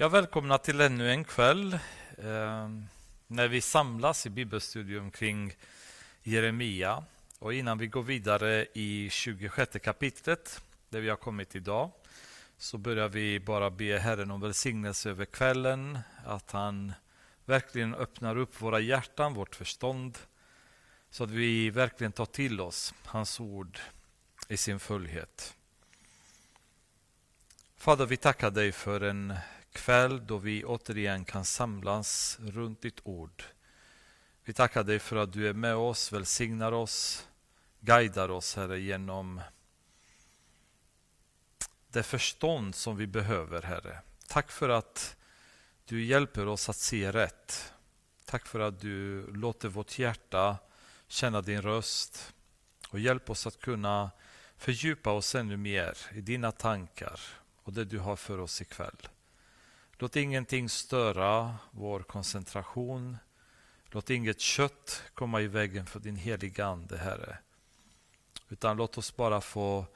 Jag välkomnar till ännu en kväll eh, när vi samlas i bibelstudium kring Jeremia. Och innan vi går vidare i 26 kapitlet, där vi har kommit idag, så börjar vi bara be Herren om välsignelse över kvällen, att han verkligen öppnar upp våra hjärtan, vårt förstånd, så att vi verkligen tar till oss hans ord i sin fullhet. Fader, vi tackar dig för en kväll då vi återigen kan samlas runt ditt ord. Vi tackar dig för att du är med oss, välsignar oss, guidar oss, Herre, genom det förstånd som vi behöver, Herre. Tack för att du hjälper oss att se rätt. Tack för att du låter vårt hjärta känna din röst och hjälp oss att kunna fördjupa oss ännu mer i dina tankar och det du har för oss ikväll. Låt ingenting störa vår koncentration. Låt inget kött komma i vägen för din heliga Ande, Herre. Utan låt oss bara få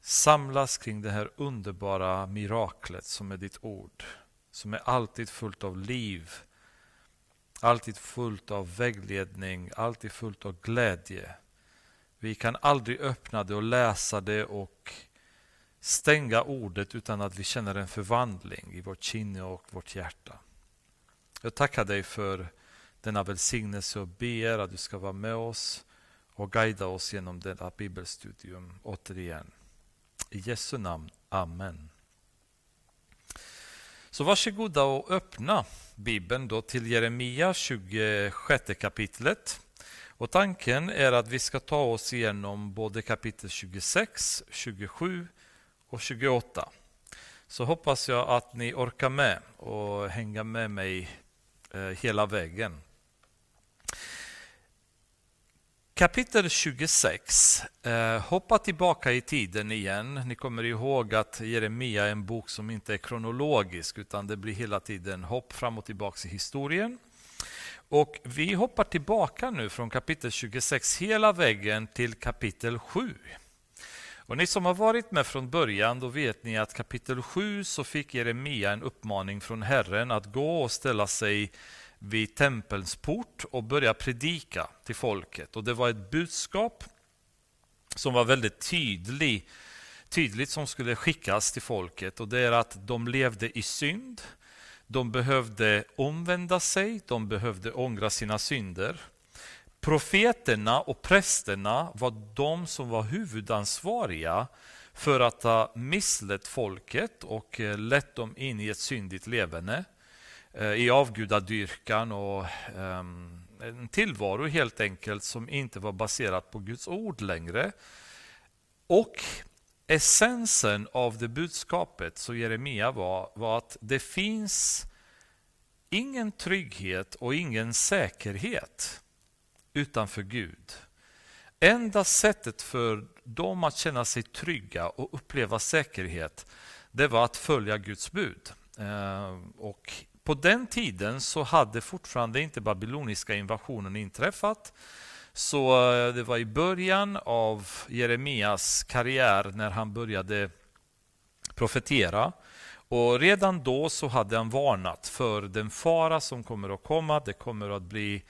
samlas kring det här underbara miraklet som är ditt ord. Som är alltid fullt av liv, alltid fullt av vägledning, alltid fullt av glädje. Vi kan aldrig öppna det och läsa det och stänga ordet utan att vi känner en förvandling i vårt kinne och vårt hjärta. Jag tackar dig för denna välsignelse och ber att du ska vara med oss och guida oss genom detta bibelstudium återigen. I Jesu namn. Amen. Så varsågoda och öppna Bibeln då till Jeremia 26 kapitlet. Och Tanken är att vi ska ta oss igenom både kapitel 26, 27 och 28. Så hoppas jag att ni orkar med och hänga med mig eh, hela vägen. Kapitel 26. Eh, hoppa tillbaka i tiden igen. Ni kommer ihåg att Jeremia är en bok som inte är kronologisk utan det blir hela tiden hopp fram och tillbaka i historien. Och Vi hoppar tillbaka nu från kapitel 26 hela vägen till kapitel 7. Och Ni som har varit med från början, då vet ni att kapitel 7 så fick Jeremia en uppmaning från Herren att gå och ställa sig vid tempelns port och börja predika till folket. Och Det var ett budskap som var väldigt tydlig, tydligt som skulle skickas till folket. Och Det är att de levde i synd, de behövde omvända sig, de behövde ångra sina synder. Profeterna och prästerna var de som var huvudansvariga för att ha misslett folket och eh, lett dem in i ett syndigt levande eh, i avgudadyrkan och ehm, en tillvaro helt enkelt som inte var baserad på Guds ord längre. Och essensen av det budskapet som Jeremia var, var att det finns ingen trygghet och ingen säkerhet utanför Gud. Enda sättet för dem att känna sig trygga och uppleva säkerhet, det var att följa Guds bud. Eh, och på den tiden så hade fortfarande inte babyloniska invasionen inträffat. Så eh, det var i början av Jeremias karriär när han började profetera. Och Redan då så hade han varnat för den fara som kommer att komma. Det kommer att bli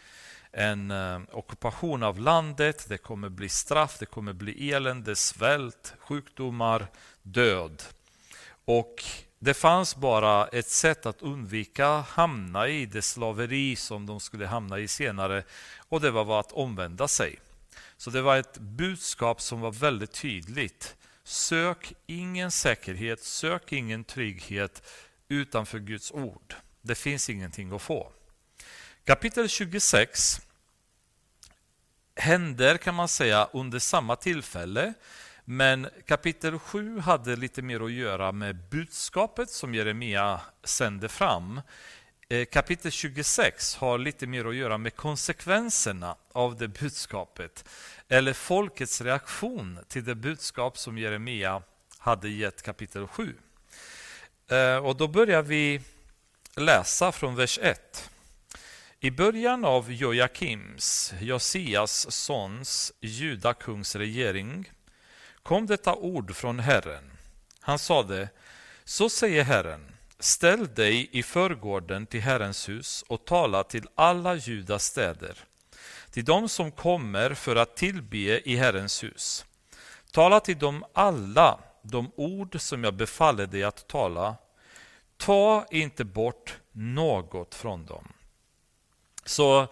en eh, ockupation av landet, det kommer bli straff, det kommer bli elände, svält, sjukdomar, död. Och det fanns bara ett sätt att undvika hamna i det slaveri som de skulle hamna i senare och det var att omvända sig. Så det var ett budskap som var väldigt tydligt. Sök ingen säkerhet, sök ingen trygghet utanför Guds ord. Det finns ingenting att få. Kapitel 26 händer kan man säga under samma tillfälle. Men kapitel 7 hade lite mer att göra med budskapet som Jeremia sände fram. Eh, kapitel 26 har lite mer att göra med konsekvenserna av det budskapet. Eller folkets reaktion till det budskap som Jeremia hade gett kapitel 7. Eh, och då börjar vi läsa från vers 1. I början av Joakims, Josias sons, judakungs regering kom detta ord från Herren. Han sade, så säger Herren, ställ dig i förgården till Herrens hus och tala till alla Judas städer, till dem som kommer för att tillbe i Herrens hus. Tala till dem alla de ord som jag befaller dig att tala. Ta inte bort något från dem. Så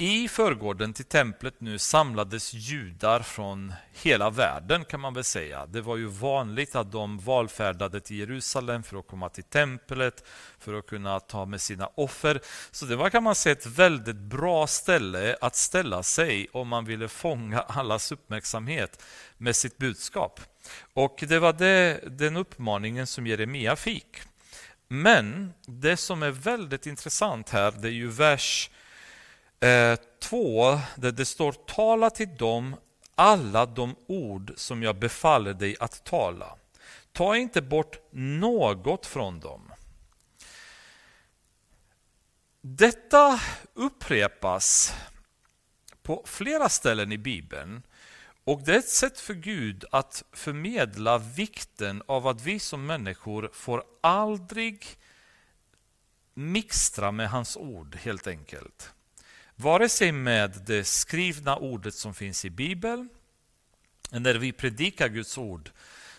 i förgården till templet nu samlades judar från hela världen kan man väl säga. Det var ju vanligt att de valfärdade till Jerusalem för att komma till templet, för att kunna ta med sina offer. Så det var kan man säga ett väldigt bra ställe att ställa sig om man ville fånga allas uppmärksamhet med sitt budskap. Och det var det, den uppmaningen som Jeremia fick. Men det som är väldigt intressant här, det är ju vers 2 eh, där det står tala till dem alla de ord som jag befaller dig att tala. Ta inte bort något från dem. Detta upprepas på flera ställen i Bibeln och det är ett sätt för Gud att förmedla vikten av att vi som människor får aldrig mixtra med hans ord helt enkelt. Vare sig med det skrivna ordet som finns i Bibeln, när vi predikar Guds ord,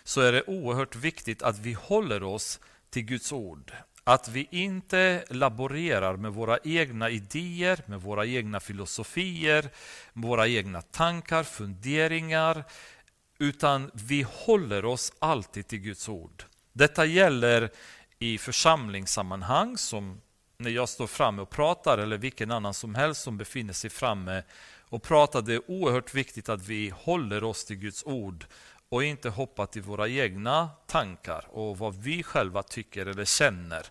så är det oerhört viktigt att vi håller oss till Guds ord. Att vi inte laborerar med våra egna idéer, med våra egna filosofier, våra egna tankar, funderingar, utan vi håller oss alltid till Guds ord. Detta gäller i församlingssammanhang som när jag står framme och pratar eller vilken annan som helst som befinner sig framme och pratar. Det är oerhört viktigt att vi håller oss till Guds ord och inte hoppa till våra egna tankar och vad vi själva tycker eller känner.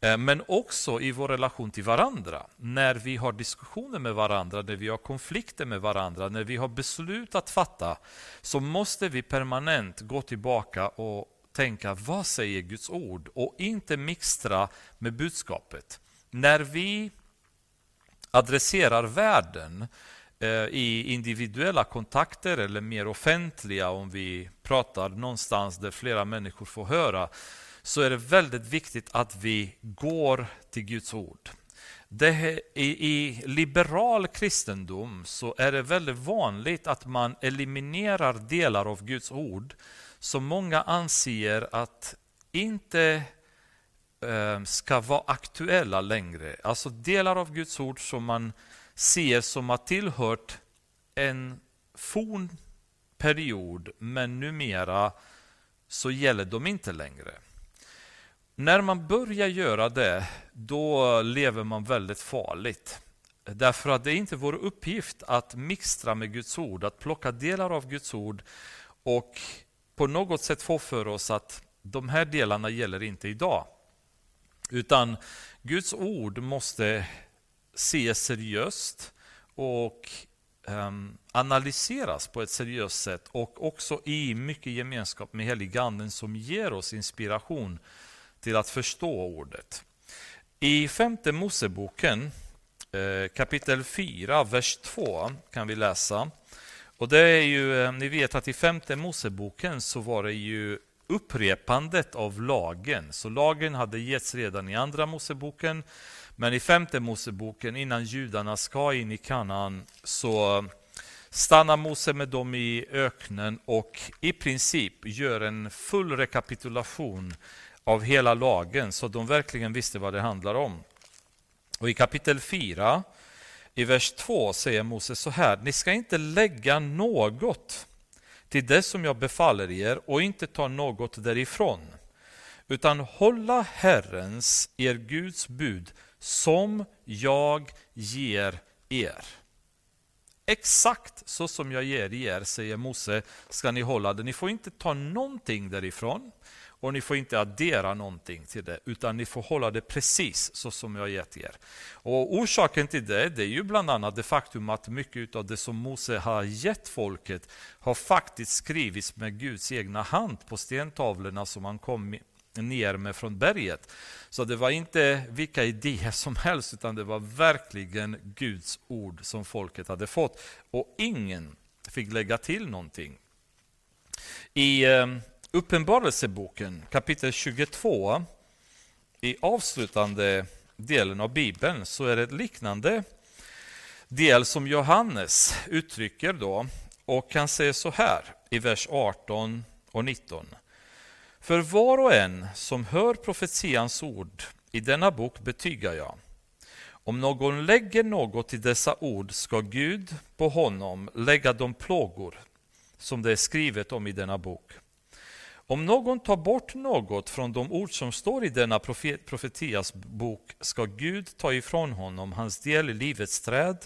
Eh, men också i vår relation till varandra. När vi har diskussioner med varandra, när vi har konflikter med varandra, när vi har beslut att fatta, så måste vi permanent gå tillbaka och tänka vad säger Guds ord och inte mixtra med budskapet. När vi adresserar världen Eh, i individuella kontakter eller mer offentliga om vi pratar någonstans där flera människor får höra så är det väldigt viktigt att vi går till Guds ord. Det, i, I liberal kristendom så är det väldigt vanligt att man eliminerar delar av Guds ord som många anser att inte eh, ska vara aktuella längre. Alltså delar av Guds ord som man ser som har tillhört en forn period, men numera så gäller de inte längre. När man börjar göra det, då lever man väldigt farligt. Därför att det är inte vår uppgift att mixtra med Guds ord, att plocka delar av Guds ord och på något sätt få för oss att de här delarna gäller inte idag. Utan Guds ord måste se seriöst och um, analyseras på ett seriöst sätt och också i mycket gemenskap med heliganden som ger oss inspiration till att förstå ordet. I femte Moseboken eh, kapitel 4, vers 2 kan vi läsa och det är ju, eh, ni vet att i femte Moseboken så var det ju upprepandet av lagen. Så lagen hade getts redan i andra Moseboken, men i femte Moseboken, innan judarna ska in i Kanaan, så stannar Mose med dem i öknen och i princip gör en full rekapitulation av hela lagen, så de verkligen visste vad det handlar om. Och i kapitel 4 i vers 2 säger Moses så här, ni ska inte lägga något till det som jag befaller er och inte ta något därifrån, utan hålla Herrens, er Guds bud, som jag ger er. Exakt så som jag ger er, säger Mose, ska ni hålla det. Ni får inte ta någonting därifrån och ni får inte addera någonting till det, utan ni får hålla det precis så som jag gett er. Och Orsaken till det, det är ju bland annat det faktum att mycket av det som Mose har gett folket har faktiskt skrivits med Guds egna hand på stentavlorna som han kom ner med från berget. Så det var inte vilka idéer som helst, utan det var verkligen Guds ord som folket hade fått. Och ingen fick lägga till någonting. I eh, Uppenbarelseboken kapitel 22 i avslutande delen av Bibeln så är det ett liknande del som Johannes uttrycker då och han säger så här i vers 18 och 19. För var och en som hör profetians ord i denna bok betygar jag. Om någon lägger något i dessa ord ska Gud på honom lägga de plågor som det är skrivet om i denna bok. Om någon tar bort något från de ord som står i denna profetias bok ska Gud ta ifrån honom hans del i livets träd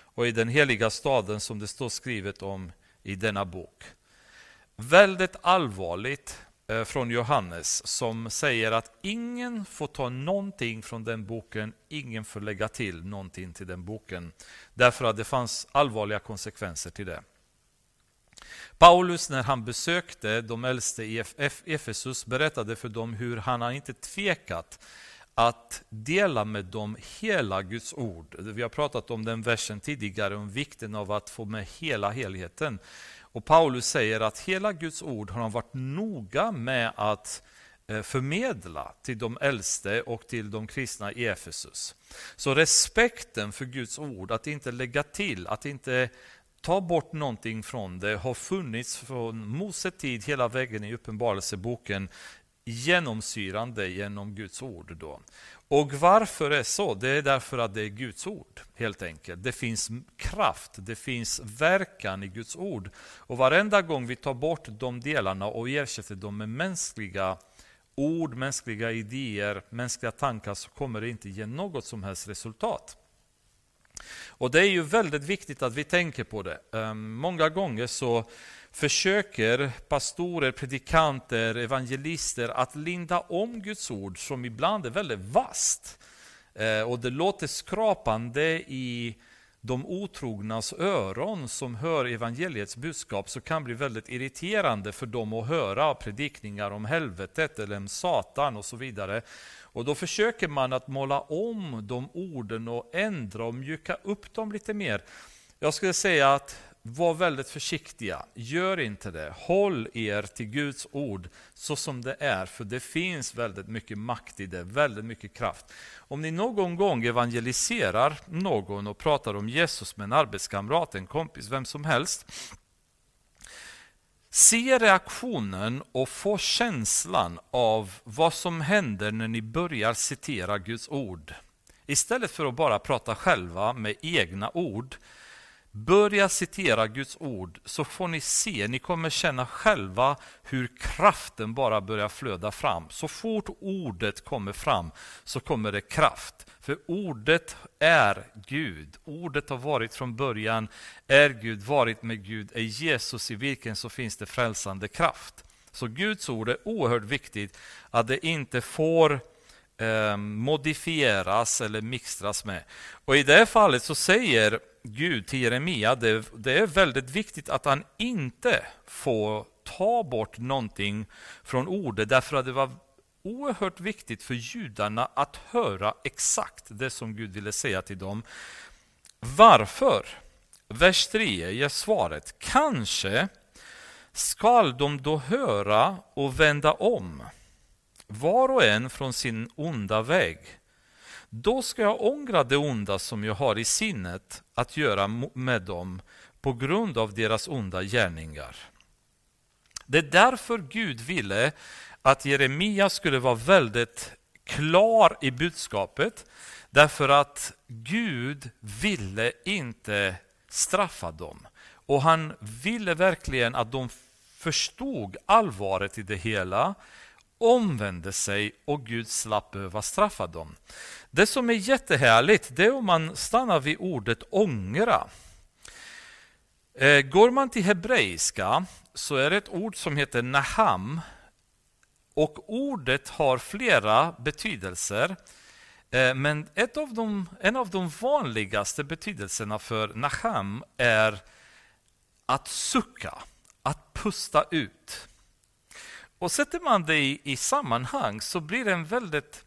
och i den heliga staden som det står skrivet om i denna bok. Väldigt allvarligt Eh, från Johannes som säger att ingen får ta någonting från den boken, ingen får lägga till någonting till den boken. Därför att det fanns allvarliga konsekvenser till det. Paulus, när han besökte de äldste i Efesus, berättade för dem hur han inte tvekat att dela med dem hela Guds ord. Vi har pratat om den versen tidigare, om vikten av att få med hela helheten. Och Paulus säger att hela Guds ord har han varit noga med att eh, förmedla till de äldste och till de kristna i Efesus. Så respekten för Guds ord, att inte lägga till, att inte ta bort någonting från det, har funnits från Mose tid hela vägen i Uppenbarelseboken genomsyrande genom Guds ord. Då. Och varför är det så? Det är därför att det är Guds ord, helt enkelt. Det finns kraft, det finns verkan i Guds ord. Och varenda gång vi tar bort de delarna och ersätter dem med mänskliga ord, mänskliga idéer, mänskliga tankar så kommer det inte ge något som helst resultat. Och Det är ju väldigt viktigt att vi tänker på det. Ehm, många gånger så försöker pastorer, predikanter, evangelister att linda om Guds ord som ibland är väldigt vast. Eh, och det låter skrapande i de otrognas öron som hör evangeliets budskap så kan bli väldigt irriterande för dem att höra predikningar om helvetet eller om Satan och så vidare. Och Då försöker man att måla om de orden och ändra och mjuka upp dem lite mer. Jag skulle säga att var väldigt försiktiga, gör inte det. Håll er till Guds ord så som det är, för det finns väldigt mycket makt i det, väldigt mycket kraft. Om ni någon gång evangeliserar någon och pratar om Jesus med en arbetskamrat, en kompis, vem som helst, Se reaktionen och få känslan av vad som händer när ni börjar citera Guds ord. Istället för att bara prata själva med egna ord, Börja citera Guds ord så får ni se, ni kommer känna själva hur kraften bara börjar flöda fram. Så fort ordet kommer fram så kommer det kraft. För ordet är Gud. Ordet har varit från början, är Gud, varit med Gud, är Jesus i vilken så finns det frälsande kraft. Så Guds ord är oerhört viktigt att det inte får eh, modifieras eller mixtras med. Och I det fallet så säger Gud till Jeremia, det, det är väldigt viktigt att han inte får ta bort någonting från ordet, därför att det var oerhört viktigt för judarna att höra exakt det som Gud ville säga till dem. Varför? Vers 3 ger svaret. Kanske skall de då höra och vända om, var och en från sin onda väg då ska jag ångra det onda som jag har i sinnet att göra med dem på grund av deras onda gärningar. Det är därför Gud ville att Jeremia skulle vara väldigt klar i budskapet. Därför att Gud ville inte straffa dem. Och han ville verkligen att de förstod allvaret i det hela, omvände sig och Gud slapp behöva straffa dem. Det som är jättehärligt det är om man stannar vid ordet ångra. Eh, går man till hebreiska så är det ett ord som heter naham. Och ordet har flera betydelser. Eh, men ett av de, en av de vanligaste betydelserna för naham är att sucka, att pusta ut. Och sätter man det i, i sammanhang så blir det en väldigt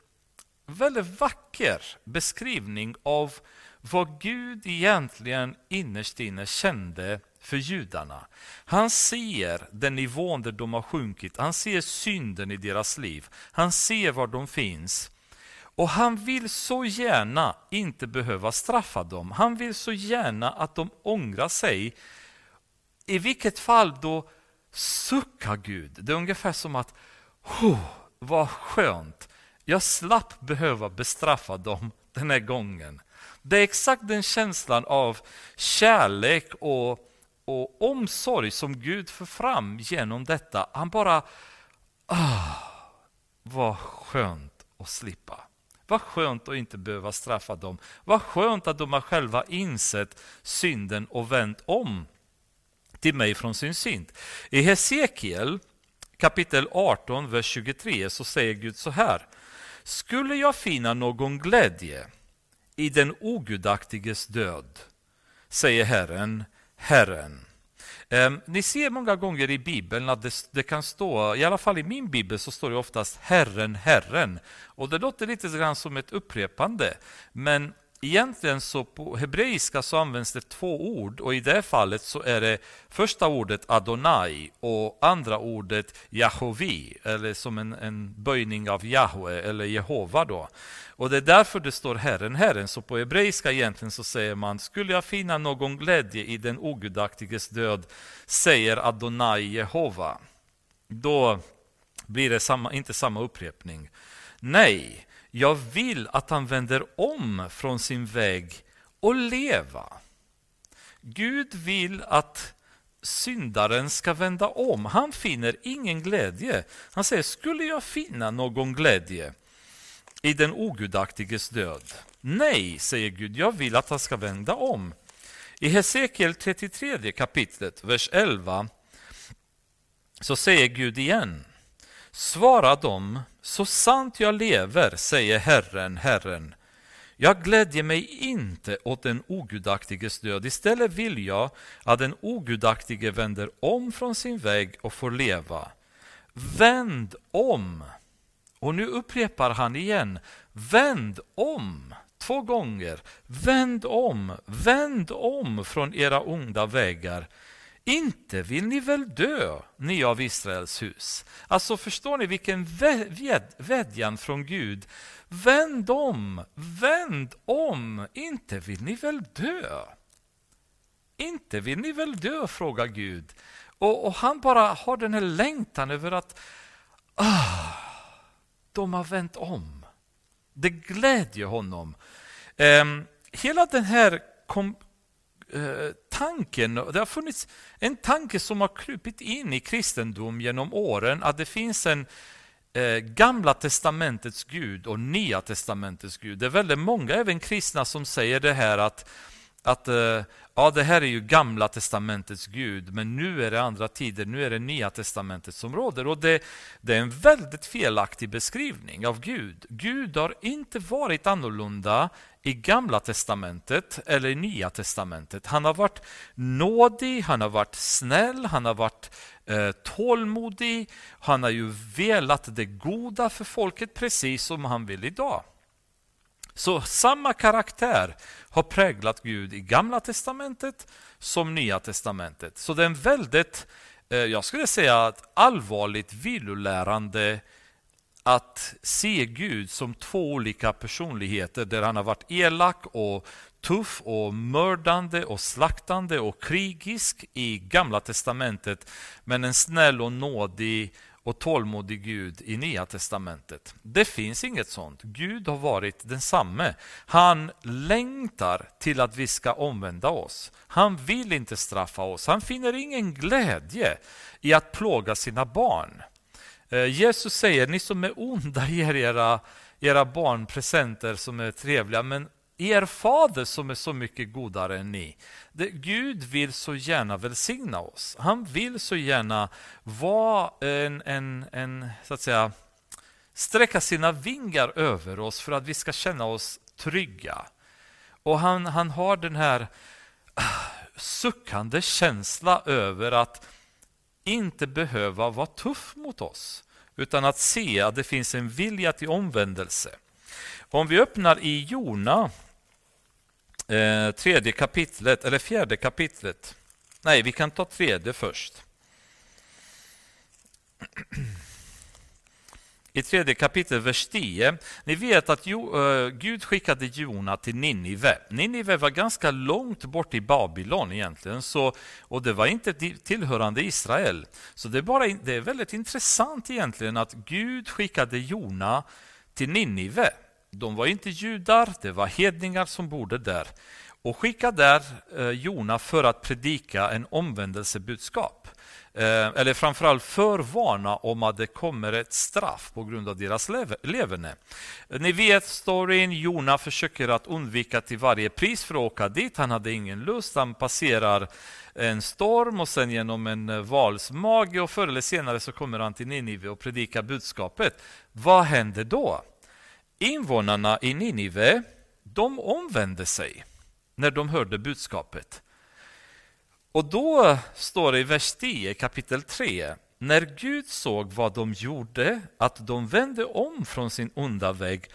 väldigt vacker beskrivning av vad Gud egentligen innerst inne kände för judarna. Han ser den nivån där de har sjunkit, han ser synden i deras liv, han ser var de finns. Och han vill så gärna inte behöva straffa dem. Han vill så gärna att de ångrar sig. I vilket fall då suckar Gud. Det är ungefär som att, oh, vad skönt, jag slapp behöva bestraffa dem den här gången. Det är exakt den känslan av kärlek och, och omsorg som Gud för fram genom detta. Han bara, ah, vad skönt att slippa. Vad skönt att inte behöva straffa dem. Vad skönt att de har själva insett synden och vänt om till mig från sin synd. I Hesekiel kapitel 18, vers 23 så säger Gud så här. Skulle jag finna någon glädje i den ogudaktiges död, säger Herren, Herren. Ehm, ni ser många gånger i Bibeln att det, det, kan stå, i alla fall i min bibel så står det oftast Herren, Herren. Och det låter lite grann som ett upprepande. Men egentligen så på hebreiska så används det två ord och i det fallet så är det första ordet Adonai och andra ordet Jahovi, eller som en, en böjning av Jahwe eller Jehova då. Och det är därför det står Herren, Herren. Så på hebreiska egentligen så säger man, skulle jag finna någon glädje i den ogudaktiges död, säger Adonai Jehova. Då blir det samma, inte samma upprepning. Nej, jag vill att han vänder om från sin väg och leva. Gud vill att syndaren ska vända om. Han finner ingen glädje. Han säger, skulle jag finna någon glädje i den ogudaktiges död? Nej, säger Gud, jag vill att han ska vända om. I Hesekiel 33 kapitlet, vers 11, så säger Gud igen, svara dem så sant jag lever, säger Herren, Herren, jag glädjer mig inte åt den ogudaktiges död. Istället vill jag att den ogudaktige vänder om från sin väg och får leva. Vänd om! Och nu upprepar han igen. Vänd om! Två gånger. Vänd om! Vänd om från era onda vägar inte vill ni väl dö, ni av Israels hus? Alltså förstår ni vilken vädjan från Gud? Vänd om, vänd om, inte vill ni väl dö? Inte vill ni väl dö, frågar Gud. Och, och han bara har den här längtan över att ah, de har vänt om. Det glädjer honom. Eh, hela den här kom, Eh, tanken, det har funnits en tanke som har krupit in i kristendom genom åren, att det finns en eh, Gamla testamentets Gud och Nya testamentets Gud. Det är väldigt många, även kristna, som säger det här att att eh, ja, det här är ju gamla testamentets Gud, men nu är det andra tider, nu är det nya testamentet som råder. Och det, det, är en väldigt felaktig beskrivning av Gud. Gud har inte varit annorlunda i gamla testamentet eller i nya testamentet. Han har varit nådig, han har varit snäll, han har varit eh, tålmodig. Han har ju velat det goda för folket precis som han vill idag. Så samma karaktär har präglat Gud i Gamla testamentet som Nya testamentet. Så det är en väldigt, eh, jag skulle säga allvarligt vilolärande att se Gud som två olika personligheter där han har varit elak och tuff och mördande och slaktande och krigisk i Gamla testamentet men en snäll och nådig och tålmodig Gud i Nya testamentet. Det finns inget sånt. Gud har varit densamme. Han längtar till att vi ska omvända oss. Han vill inte straffa oss. Han finner ingen glädje i att plåga sina barn. Eh, Jesus säger, ni som är onda ger era, era barn presenter som är trevliga, men er fader som är så mycket godare än ni. Det, Gud vill så gärna välsigna oss. Han vill så gärna vara en, en, en, så att säga, sträcka sina vingar över oss för att vi ska känna oss trygga. Och han, han har den här ah, suckande känsla över att inte behöva vara tuff mot oss, utan att se att det finns en vilja till omvändelse. Om vi öppnar i Jona eh, tredje kapitlet, eller fjärde kapitlet. Nej, vi kan ta tredje först i tredje kapitlet, vers 10. Ni vet att eh, Gud skickade Jona till Ninive. Ninive var ganska långt bort i Babylon egentligen, så, och det var inte tillhörande Israel. Så det är, bara, det är väldigt intressant egentligen att Gud skickade Jona till Ninive. De var inte judar, det var hedningar som bodde där. Och skickade där eh, Jona för att predika en omvändelsebudskap. Eh, eller framförallt förvarna om att det kommer ett straff på grund av deras leverne. Ni vet storyn, Jona försöker att undvika till varje pris för att åka dit. Han hade ingen lust, han passerar en storm och sen genom en eh, vals mage och förr eller senare så kommer han till Ninive och predikar budskapet. Vad händer då? Invånarna i Ninive, de omvände sig när de hörde budskapet. Och då står det i vers 10 kapitel 3 när Gud såg vad de gjorde, att de vände om från sin onda väg,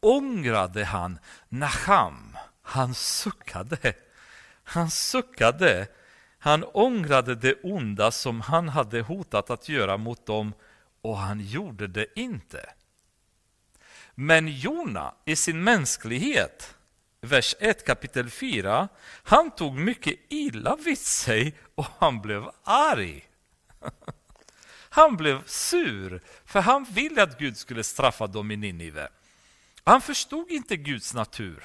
ångrade han Naham. Han suckade. Han suckade. Han ångrade det onda som han hade hotat att göra mot dem och han gjorde det inte. Men Jona i sin mänsklighet vers 1 kapitel 4. Han tog mycket illa vid sig och han blev arg. Han blev sur, för han ville att Gud skulle straffa dem i Ninive. Han förstod inte Guds natur.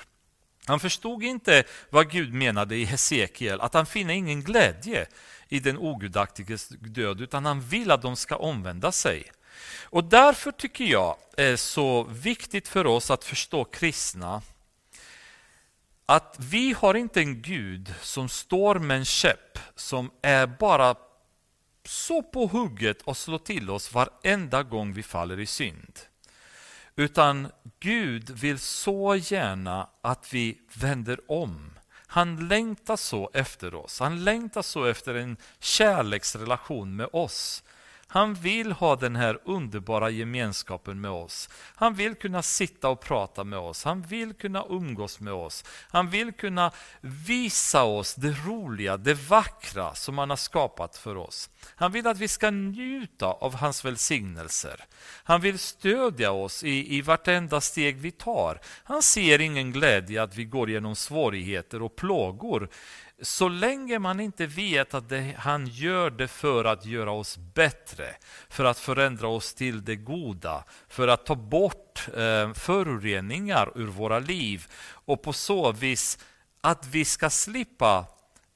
Han förstod inte vad Gud menade i Hesekiel, att han finner ingen glädje i den ogudaktiges död, utan han vill att de ska omvända sig. Och därför tycker jag är det så viktigt för oss att förstå kristna att vi har inte en Gud som står med en käpp som är bara så på hugget och slår till oss varenda gång vi faller i synd. Utan Gud vill så gärna att vi vänder om. Han längtar så efter oss. Han längtar så efter en kärleksrelation med oss. Han vill ha den här underbara gemenskapen med oss. Han vill kunna sitta och prata med oss. Han vill kunna umgås med oss. Han vill kunna visa oss det roliga, det vackra som han har skapat för oss. Han vill att vi ska njuta av hans välsignelser. Han vill stödja oss i, i vartenda steg vi tar. Han ser ingen glädje att vi går genom svårigheter och plågor så länge man inte vet att det, han gör det för att göra oss bättre, för att förändra oss till det goda, för att ta bort eh, föroreningar ur våra liv och på så vis att vi ska slippa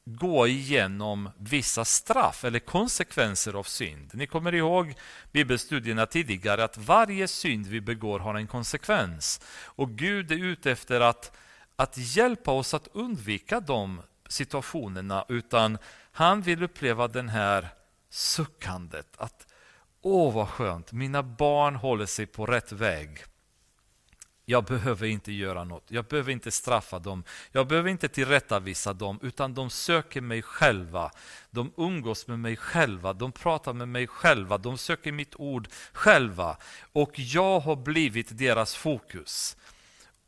gå igenom vissa straff eller konsekvenser av synd. Ni kommer ihåg bibelstudierna tidigare att varje synd vi begår har en konsekvens. Och Gud är ute efter att, att hjälpa oss att undvika de situationerna utan han vill uppleva den här suckandet. Att åh vad skönt, mina barn håller sig på rätt väg. Jag behöver inte göra något, jag behöver inte straffa dem, jag behöver inte tillrättavisa dem, utan de söker mig själva. De umgås med mig själva, de pratar med mig själva, de söker mitt ord själva. Och jag har blivit deras fokus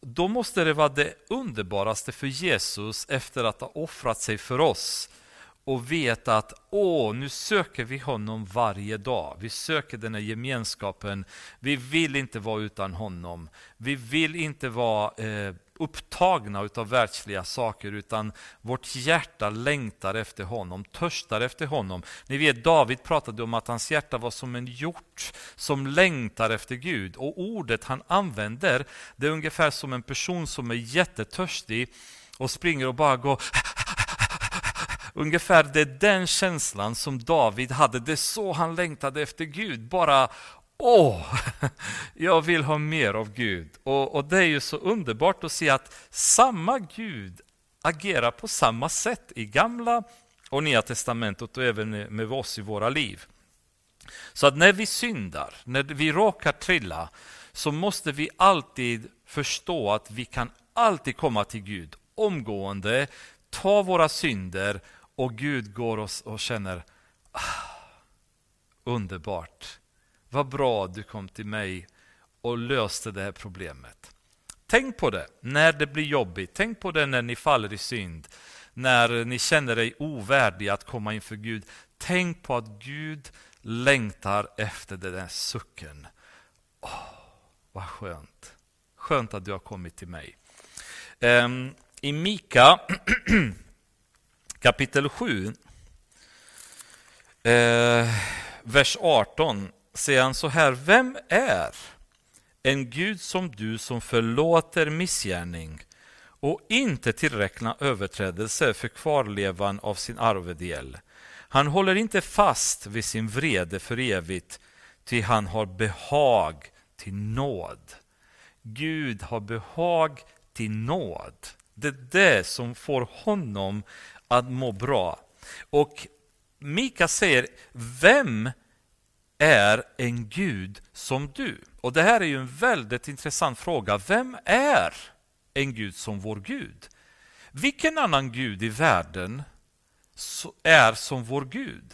då måste det vara det underbaraste för Jesus efter att ha offrat sig för oss och veta att åh, nu söker vi honom varje dag. Vi söker den här gemenskapen. Vi vill inte vara utan honom. Vi vill inte vara eh, upptagna av världsliga saker utan vårt hjärta längtar efter honom, törstar efter honom. Ni vet David pratade om att hans hjärta var som en hjort som längtar efter Gud och ordet han använder det är ungefär som en person som är jättetörstig och springer och bara går Ungefär det är den känslan som David hade, det är så han längtade efter Gud. Bara Åh, jag vill ha mer av Gud. Och, och, det är ju så underbart att se att samma Gud agerar på samma sätt i gamla och nya testamentet och även med oss i våra liv. Så att när vi syndar, när vi råkar trilla, så måste vi alltid förstå att vi kan alltid komma till Gud omgående, ta våra synder och Gud går oss och känner ah, underbart vad bra du kom till mig och löste det här problemet. Tänk på det när det blir jobbigt. Tänk på det när ni faller i synd. När ni känner dig ovärdiga att komma inför Gud. Tänk på att Gud längtar efter den där sucken. Oh, vad skönt. Skönt att du har kommit till mig. Um, I Mika kapitel 7, eh, vers 18, säger han så här. Vem är en Gud som du som förlåter missgärning och inte tillräkna överträdelse för kvarlevan av sin arvedel. Han håller inte fast vid sin vrede för evigt, ty han har behag till nåd. Gud har behag till nåd. Det är det som får honom att må bra. Och Mika säger, vem är en Gud som du? Och det här är ju en väldigt intressant fråga. Vem är en Gud som vår Gud? Vilken annan Gud i världen är som vår Gud?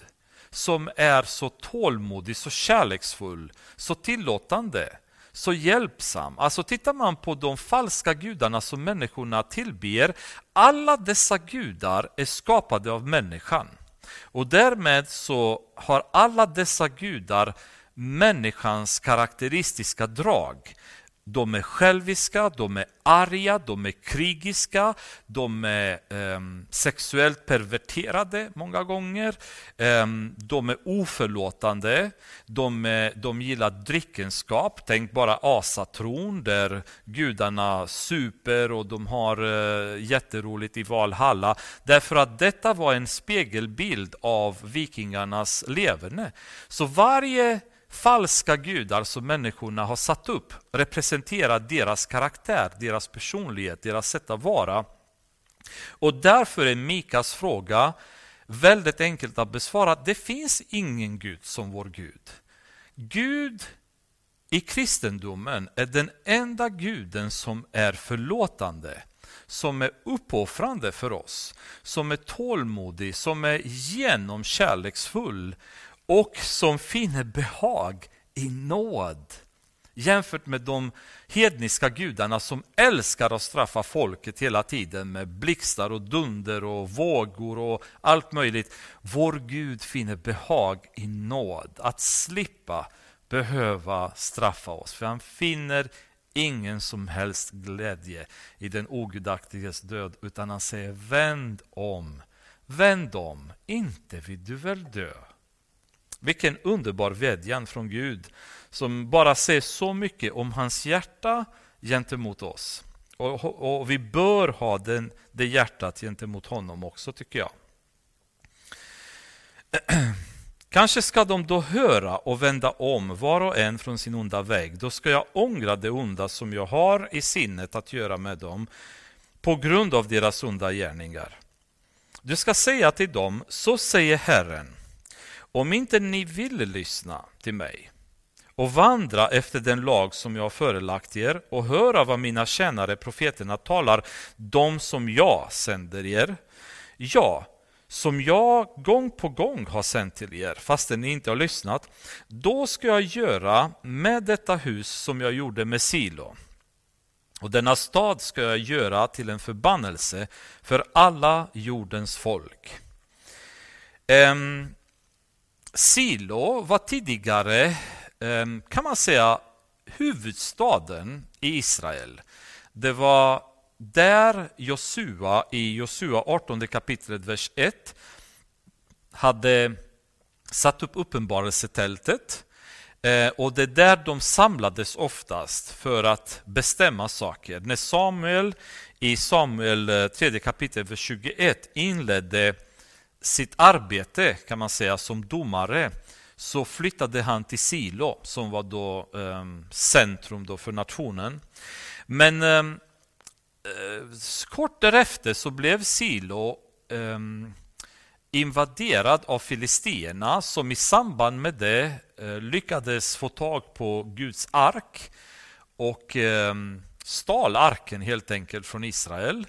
Som är så tålmodig, så kärleksfull, så tillåtande, så hjälpsam. Alltså tittar man på de falska gudarna som människorna tillber, alla dessa gudar är skapade av människan. Och därmed så har alla dessa gudar människans karaktäristiska drag. De är själviska, de är arga, de är krigiska, de är eh, sexuellt perverterade många gånger. Eh, de är oförlåtande, de, är, de gillar drickenskap. Tänk bara asatron där gudarna super och de har eh, jätteroligt i Valhalla. Därför att detta var en spegelbild av vikingarnas leverne. Så varje falska gudar som människorna har satt upp representerar deras karaktär, deras personlighet, deras sätt att vara. Och därför är Mikas fråga väldigt enkelt att besvara. Det finns ingen Gud som vår Gud. Gud i kristendomen är den enda guden som är förlåtande, som är uppoffrande för oss, som är tålmodig, som är genomkärleksfull och som finner behag i nåd jämfört med de hedniska gudarna som älskar att straffa folket hela tiden med blixtar och dunder och vågor och allt möjligt. Vår Gud finner behag i nåd, att slippa behöva straffa oss. För han finner ingen som helst glädje i den ogudaktiges död, utan han säger vänd om, vänd om, inte vill du väl dö. Vilken underbar vädjan från Gud som bara säger så mycket om hans hjärta gentemot oss. Och, och vi bör ha den, det hjärtat gentemot honom också, tycker jag. Kanske ska de då höra och vända om var och en från sin onda väg. Då ska jag ångra det onda som jag har i sinnet att göra med dem på grund av deras onda gärningar. Du ska säga till dem, så säger Herren, om inte ni vill lyssna till mig och vandra efter den lag som jag har förelagt er och höra vad mina tjänare profeterna talar, de som jag sänder er, ja, som jag gång på gång har sänt till er, fastän ni inte har lyssnat, då ska jag göra med detta hus som jag gjorde med Silo. Och denna stad ska jag göra till en förbannelse för alla jordens folk. Um, Silo var tidigare, ehm, kan man säga, huvudstaden i Israel. Det var där Josua i Josua 18 kapitlet vers 1 hade satt upp uppenbarelsetältet. Eh, och det är där de samlades oftast för att bestämma saker. När Samuel i Samuel eh, 3 kapitel vers 21 inledde sitt arbete kan man säga som domare så flyttade han till Silo som var då eh, centrum då för nationen. Men ehm, eh, kort därefter så blev Silo eh, invaderad av filistierna som i samband med det eh, lyckades få tag på Guds ark och ehm, stal arken helt enkelt från Israel.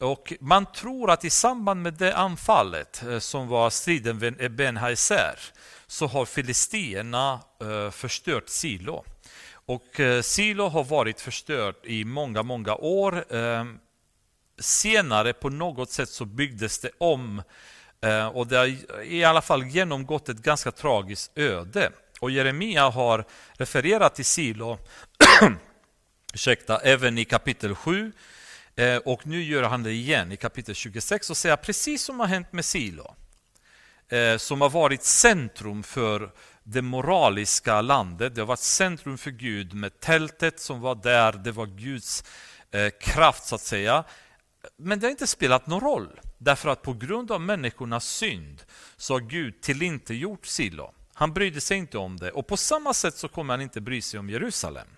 Och Man tror att i samband med det anfallet eh, som var striden vid Ben Haiser så har filistierna eh, förstört Silo. Och eh, Silo har varit förstört i många, många år. Senare på något sätt så byggdes det om och det har i alla fall genomgått ett ganska tragiskt öde. Och Jeremia har refererat till Silo ursäkta, även i kapitel 7. Eh, och nu gör han det igen i kapitel 26 och säger precis som har hänt med Silo. Eh, som har varit centrum för det moraliska landet. Det har varit centrum för Gud med tältet som var där. Det var Guds eh, kraft så att säga. Men det har inte spelat någon roll. Därför att på grund av människornas synd så har Gud tillintetgjort Silo. Han brydde sig inte om det och på samma sätt så kommer han inte bry sig om Jerusalem.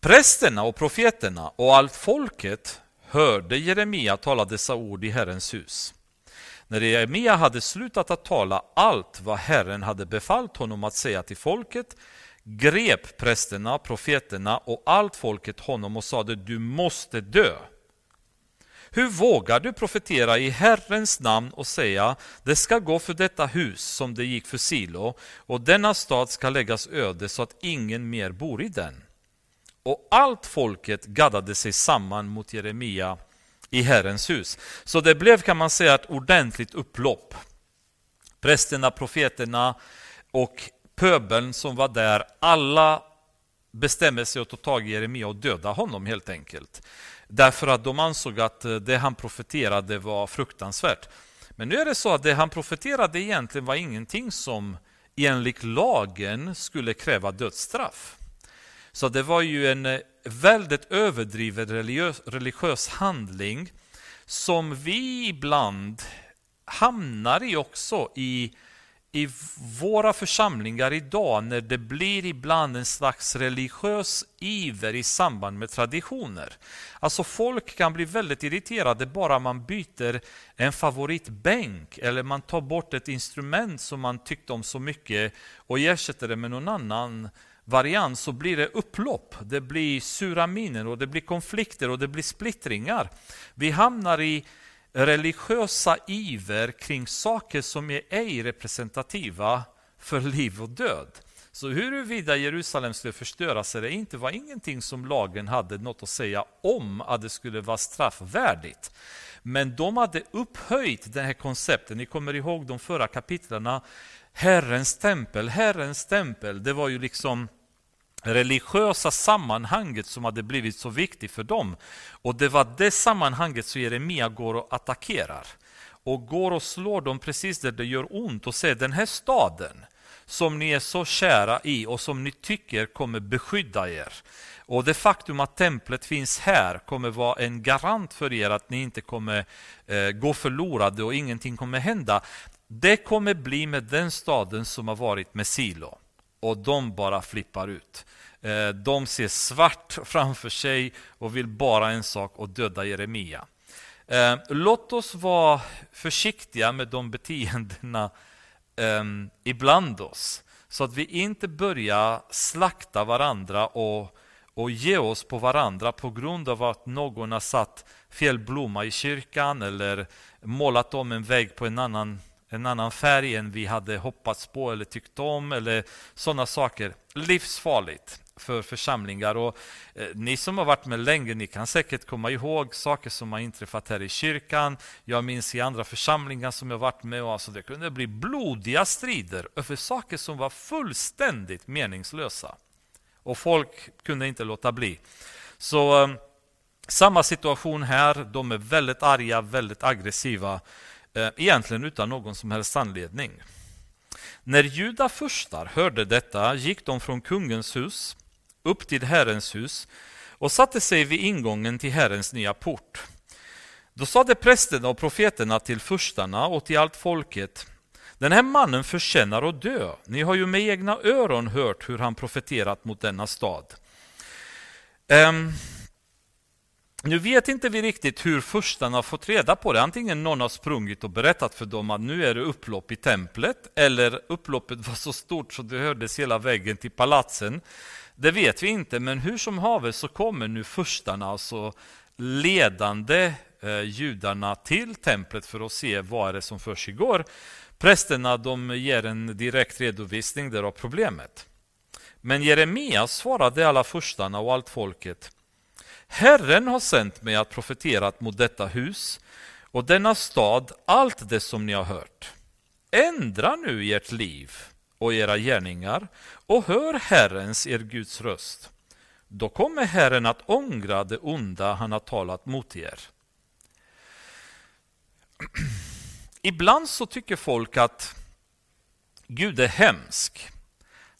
Prästerna och profeterna och allt folket hörde Jeremia tala dessa ord i Herrens hus. När Jeremia hade slutat att tala allt vad Herren hade befallt honom att säga till folket grep prästerna, profeterna och allt folket honom och sade du måste dö. Hur vågar du profetera i Herrens namn och säga det ska gå för detta hus som det gick för Silo och denna stad ska läggas öde så att ingen mer bor i den? Och allt folket gaddade sig samman mot Jeremia i Herrens hus. Så det blev kan man säga ett ordentligt upplopp. Prästerna, profeterna och pöbeln som var där, alla bestämde sig att ta tag i Jeremia och döda honom helt enkelt. Därför att de ansåg att eh, det han profeterade var fruktansvärt. Men nu är det så att det han profeterade egentligen var ingenting som enligt lagen skulle kräva dödsstraff. Så det var ju en eh, väldigt överdriven religiös, religiös handling som vi ibland hamnar i också i, i våra församlingar idag när det blir ibland en slags religiös iver i samband med traditioner. Alltså folk kan bli väldigt irriterade bara man byter en favoritbänk eller man tar bort ett instrument som man tyckte om så mycket och ersätter det med någon annan variant så blir det upplopp, det blir sura miner och det blir konflikter och det blir splittringar. Vi hamnar i religiösa iver kring saker som är ej representativa för liv och död. Så huruvida Jerusalem skulle förstöras eller inte var ingenting som lagen hade något att säga om att det skulle vara straffvärdigt. Men de hade upphöjt det här konceptet, ni kommer ihåg de förra kapitlen, Herrens tempel, Herrens tempel, det var ju liksom religiösa sammanhanget som hade blivit så viktigt för dem. Och det var det sammanhanget som Jeremia går och attackerar. Och går och slår dem precis där det gör ont och säger den här staden som ni är så kära i och som ni tycker kommer beskydda er. Och det faktum att templet finns här kommer vara en garant för er att ni inte kommer eh, gå förlorade och ingenting kommer hända. Det kommer bli med den staden som har varit med Silo och de bara flippar ut. Eh, de ser svart framför sig och vill bara en sak, och döda Jeremia. Eh, låt oss vara försiktiga med de beteendena eh, ibland oss, så att vi inte börjar slakta varandra och, och ge oss på varandra på grund av att någon har satt fel blomma i kyrkan eller målat om en vägg på en annan en annan färg än vi hade hoppats på eller tyckt om eller sådana saker. Livsfarligt för församlingar. Och, eh, ni som har varit med länge, ni kan säkert komma ihåg saker som har inträffat här i kyrkan. Jag minns i andra församlingar som jag varit med och alltså det kunde bli blodiga strider över saker som var fullständigt meningslösa. Och folk kunde inte låta bli. Så eh, samma situation här, de är väldigt arga, väldigt aggressiva Eh, egentligen utan någon som helst anledning. När judafurstar hörde detta gick de från kungens hus upp till Herrens hus och satte sig vid ingången till Herrens nya port. Då sade prästerna och profeterna till furstarna och till allt folket den här mannen förtjänar att dö. Ni har ju med egna öron hört hur han profeterat mot denna stad. Ehm, nu vet inte vi riktigt hur furstarna har fått reda på det. Antingen någon har sprungit och berättat för dem att nu är det upplopp i templet, eller upploppet var så stort så det hördes hela vägen till palatsen. Det vet vi inte, men hur som haver så kommer nu furstarna, alltså ledande eh, judarna, till templet för att se vad är det som försiggår. Prästerna de ger en direkt redovisning där av problemet. Men Jeremia svarade alla furstarna och allt folket Herren har sänt mig att profetera mot detta hus och denna stad allt det som ni har hört. Ändra nu ert liv och era gärningar och hör Herrens, er Guds röst. Då kommer Herren att ångra det onda han har talat mot er. Ibland så tycker folk att Gud är hemsk.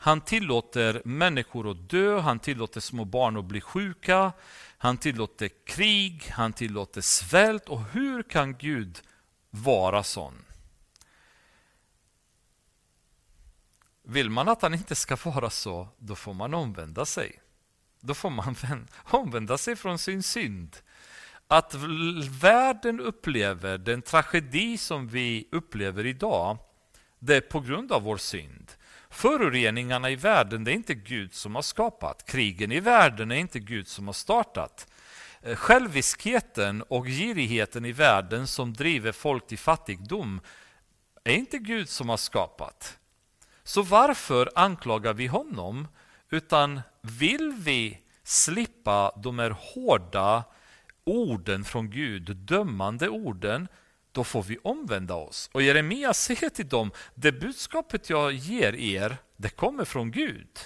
Han tillåter människor att dö, han tillåter små barn att bli sjuka, han tillåter krig, han tillåter svält. Och hur kan Gud vara sån? Vill man att han inte ska vara så, då får man omvända sig. Då får man omvända sig från sin synd. Att världen upplever den tragedi som vi upplever idag, det är på grund av vår synd. Föroreningarna i världen, det är inte Gud som har skapat. Krigen i världen är inte Gud som har startat. Eh, själviskheten och girigheten i världen som driver folk till fattigdom är inte Gud som har skapat. Så varför anklagar vi honom? Utan vill vi slippa de här hårda orden från Gud, dömande orden, då får vi omvända oss. Och Jeremia säger till dem, det budskapet jag ger er, det kommer från Gud.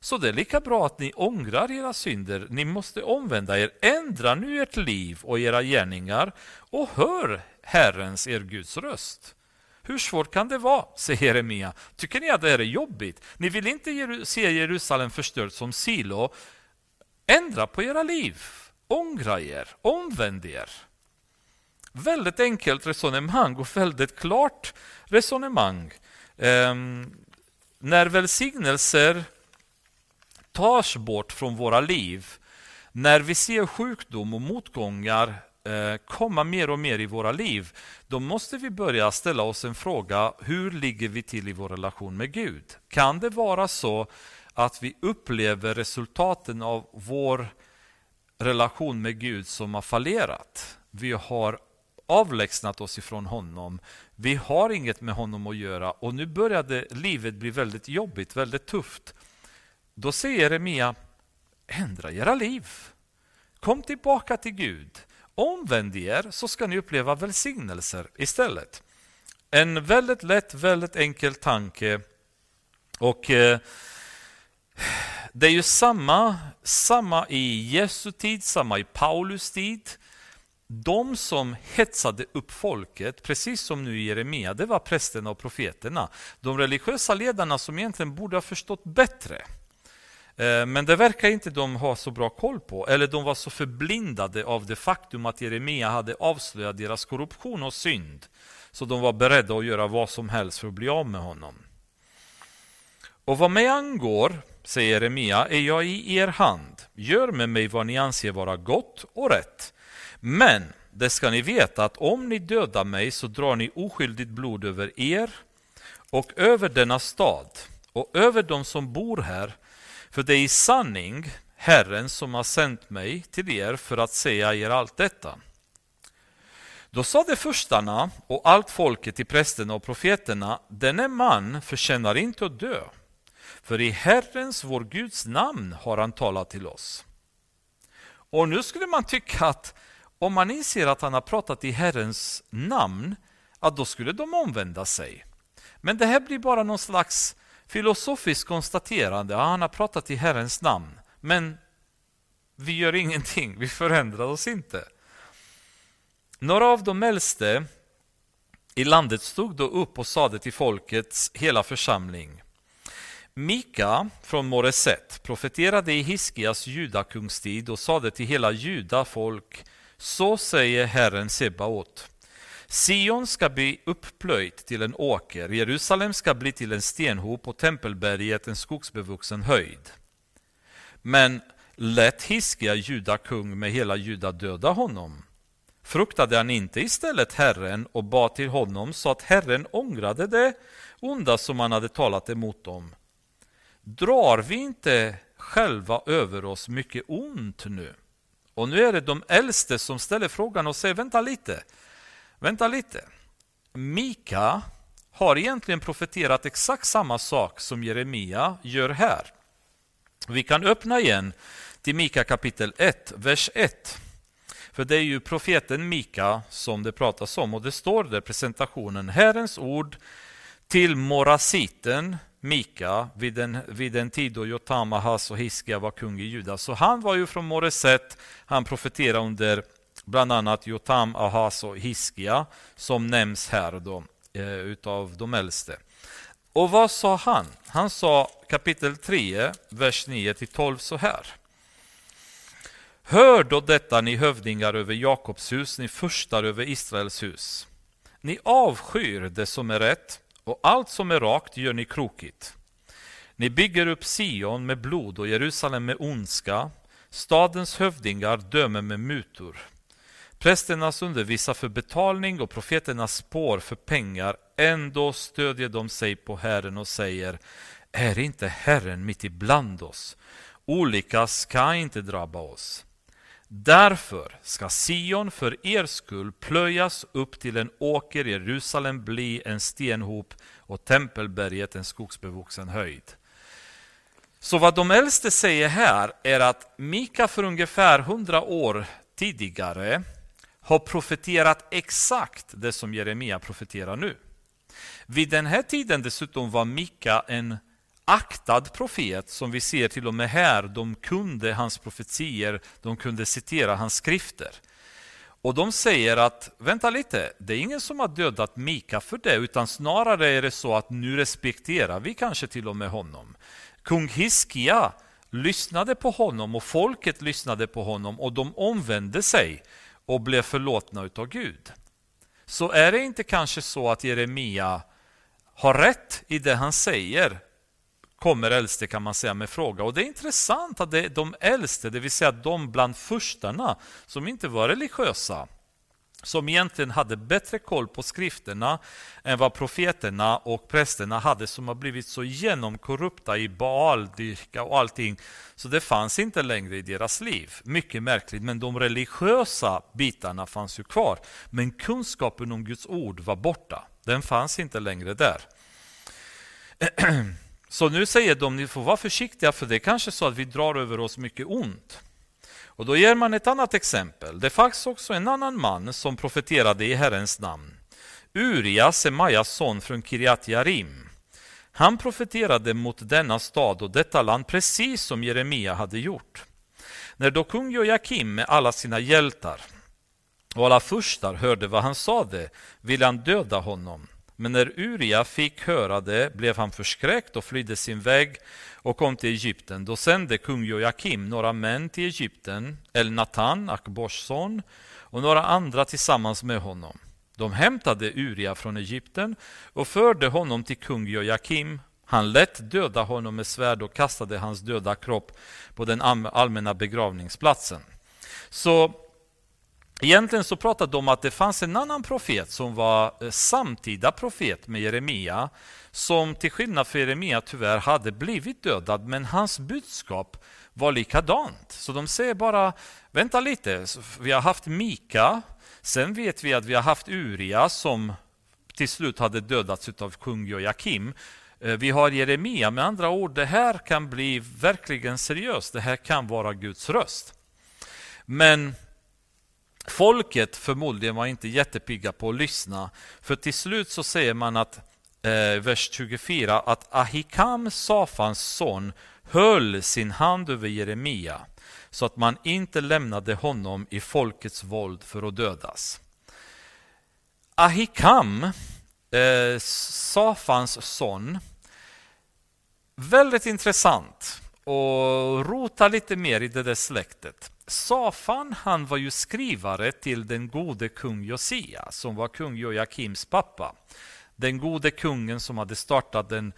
Så det är lika bra att ni ångrar era synder, ni måste omvända er, ändra nu ert liv och era gärningar och hör Herrens, er Guds röst. Hur svårt kan det vara, säger Jeremia. Tycker ni att det här är jobbigt? Ni vill inte se Jerusalem förstört som Silo. Ändra på era liv, ångra er, omvänd er. Väldigt enkelt resonemang och väldigt klart resonemang. Um, när välsignelser tas bort från våra liv, när vi ser sjukdom och motgångar eh, komma mer och mer i våra liv, då måste vi börja ställa oss en fråga, hur ligger vi till i vår relation med Gud? Kan det vara så att vi upplever resultaten av vår relation med Gud som har fallerat? Vi har avlägsnat oss ifrån honom. Vi har inget med honom att göra och nu började livet bli väldigt jobbigt, väldigt tufft. Då säger Jeremia, ändra era liv. Kom tillbaka till Gud. Omvänd er så ska ni uppleva välsignelser istället. En väldigt lätt, väldigt enkel tanke. Och eh, Det är ju samma, samma i Jesu tid, samma i Paulus tid. De som hetsade upp folket, precis som nu i Jeremia, det var prästerna och profeterna. De religiösa ledarna som egentligen borde ha förstått bättre. Eh, men det verkar inte de ha så bra koll på, eller de var så förblindade av det faktum att Jeremia hade avslöjat deras korruption och synd, så de var beredda att göra vad som helst för att bli av med honom. Och vad mig angår, säger Jeremia, är jag i er hand. Gör med mig vad ni anser vara gott och rätt. Men det ska ni veta att om ni dödar mig så drar ni oskyldigt blod över er och över denna stad och över dem som bor här för det är i sanning Herren som har sänt mig till er för att säga er allt detta. Då sade förstarna och allt folket till prästerna och profeterna, denne man förtjänar inte att dö, för i Herrens, vår Guds namn, har han talat till oss. Och nu skulle man tycka att om man inser att han har pratat i Herrens namn, att då skulle de omvända sig. Men det här blir bara någon slags filosofiskt konstaterande. Ja, han har pratat i Herrens namn, men vi gör ingenting, vi förändrar oss inte. Några av de äldste i landet stod då upp och sade till folkets hela församling. Mika från Moreset profeterade i Hiskias judakungstid och sade till hela judafolk så säger Herren Sebaot. Sion ska bli upplöjt till en åker, Jerusalem ska bli till en stenhop och tempelberget en skogsbevuxen höjd. Men lät Hiskia, juda kung med hela juda döda honom? Fruktade han inte istället Herren och bad till honom så att Herren ångrade det onda som han hade talat emot dem? Drar vi inte själva över oss mycket ont nu? Och nu är det de äldste som ställer frågan och säger, vänta lite, Vänta lite. Mika har egentligen profeterat exakt samma sak som Jeremia gör här. Vi kan öppna igen till Mika kapitel 1, vers 1. För det är ju profeten Mika som det pratas om och det står där presentationen Herrens ord till morasiten Mika vid den, vid den tid då Jotam, Ahas och Hiskia var kung i Juda. Så han var ju från Moreset, han profeterade under bland annat Jotam, Ahas och Hiskia som nämns här då, eh, utav de äldste. Och vad sa han? Han sa kapitel 3, vers 9-12 så här. Hör då detta, ni hövdingar över Jakobs hus, ni förstar över Israels hus. Ni avskyr det som är rätt och allt som är rakt gör ni krokigt. Ni bygger upp Sion med blod och Jerusalem med ondska. Stadens hövdingar dömer med mutor. Prästernas undervisar för betalning och profeternas spår för pengar. Ändå stödjer de sig på Herren och säger Är inte Herren mitt ibland oss? Olika ska inte drabba oss. Därför ska Sion för er skull plöjas upp till en åker, Jerusalem bli en stenhop och tempelberget en skogsbevuxen höjd. Så vad de äldste säger här är att Mika för ungefär hundra år tidigare har profeterat exakt det som Jeremia profeterar nu. Vid den här tiden dessutom var Mika en aktad profet som vi ser till och med här. De kunde hans profetier, de kunde citera hans skrifter. Och de säger att, vänta lite, det är ingen som har dödat Mika för det, utan snarare är det så att nu respekterar vi kanske till och med honom. Kung Hiskia lyssnade på honom och folket lyssnade på honom och de omvände sig och blev förlåtna utav Gud. Så är det inte kanske så att Jeremia har rätt i det han säger kommer äldste kan man säga med fråga. Och det är intressant att det är de äldste, det vill säga de bland furstarna som inte var religiösa, som egentligen hade bättre koll på skrifterna än vad profeterna och prästerna hade som har blivit så genomkorrupta i Baaldyrka och allting så det fanns inte längre i deras liv. Mycket märkligt, men de religiösa bitarna fanns ju kvar. Men kunskapen om Guds ord var borta. Den fanns inte längre där. Så nu säger de, ni får vara försiktiga för det är kanske så att vi drar över oss mycket ont. Och då ger man ett annat exempel. Det fanns också en annan man som profeterade i Herrens namn. Uria, Semajas son från Kiriat Jarim. Han profeterade mot denna stad och detta land precis som Jeremia hade gjort. När då kung Joakim med alla sina hjältar och alla furstar hörde vad han sade ville han döda honom. Men när Uria fick höra det blev han förskräckt och flydde sin väg och kom till Egypten. Då sände kung Joakim några män till Egypten, El Natan, Akbors son, och några andra tillsammans med honom. De hämtade Uria från Egypten och förde honom till kung Joakim. Han lät döda honom med svärd och kastade hans döda kropp på den allmänna begravningsplatsen. Så Egentligen så pratade de om att det fanns en annan profet som var eh, samtida profet med Jeremia som till skillnad från Jeremia tyvärr hade blivit dödad men hans budskap var likadant. Så de säger bara, vänta lite, vi har haft Mika, sen vet vi att vi har haft Uria som till slut hade dödats av kung Joakim. Eh, vi har Jeremia, med andra ord, det här kan bli verkligen seriöst, det här kan vara Guds röst. Men Folket förmodligen var inte jättepigga på att lyssna. För till slut så säger man att, eh, vers 24, att Ahikam, Safans son, höll sin hand över Jeremia så att man inte lämnade honom i folkets våld för att dödas. Ahikam, eh, Safans son, väldigt intressant och rota lite mer i det där släktet. Safan han var ju skrivare till den gode kung Josia som var kung Joakims pappa. Den gode kungen som hade startat en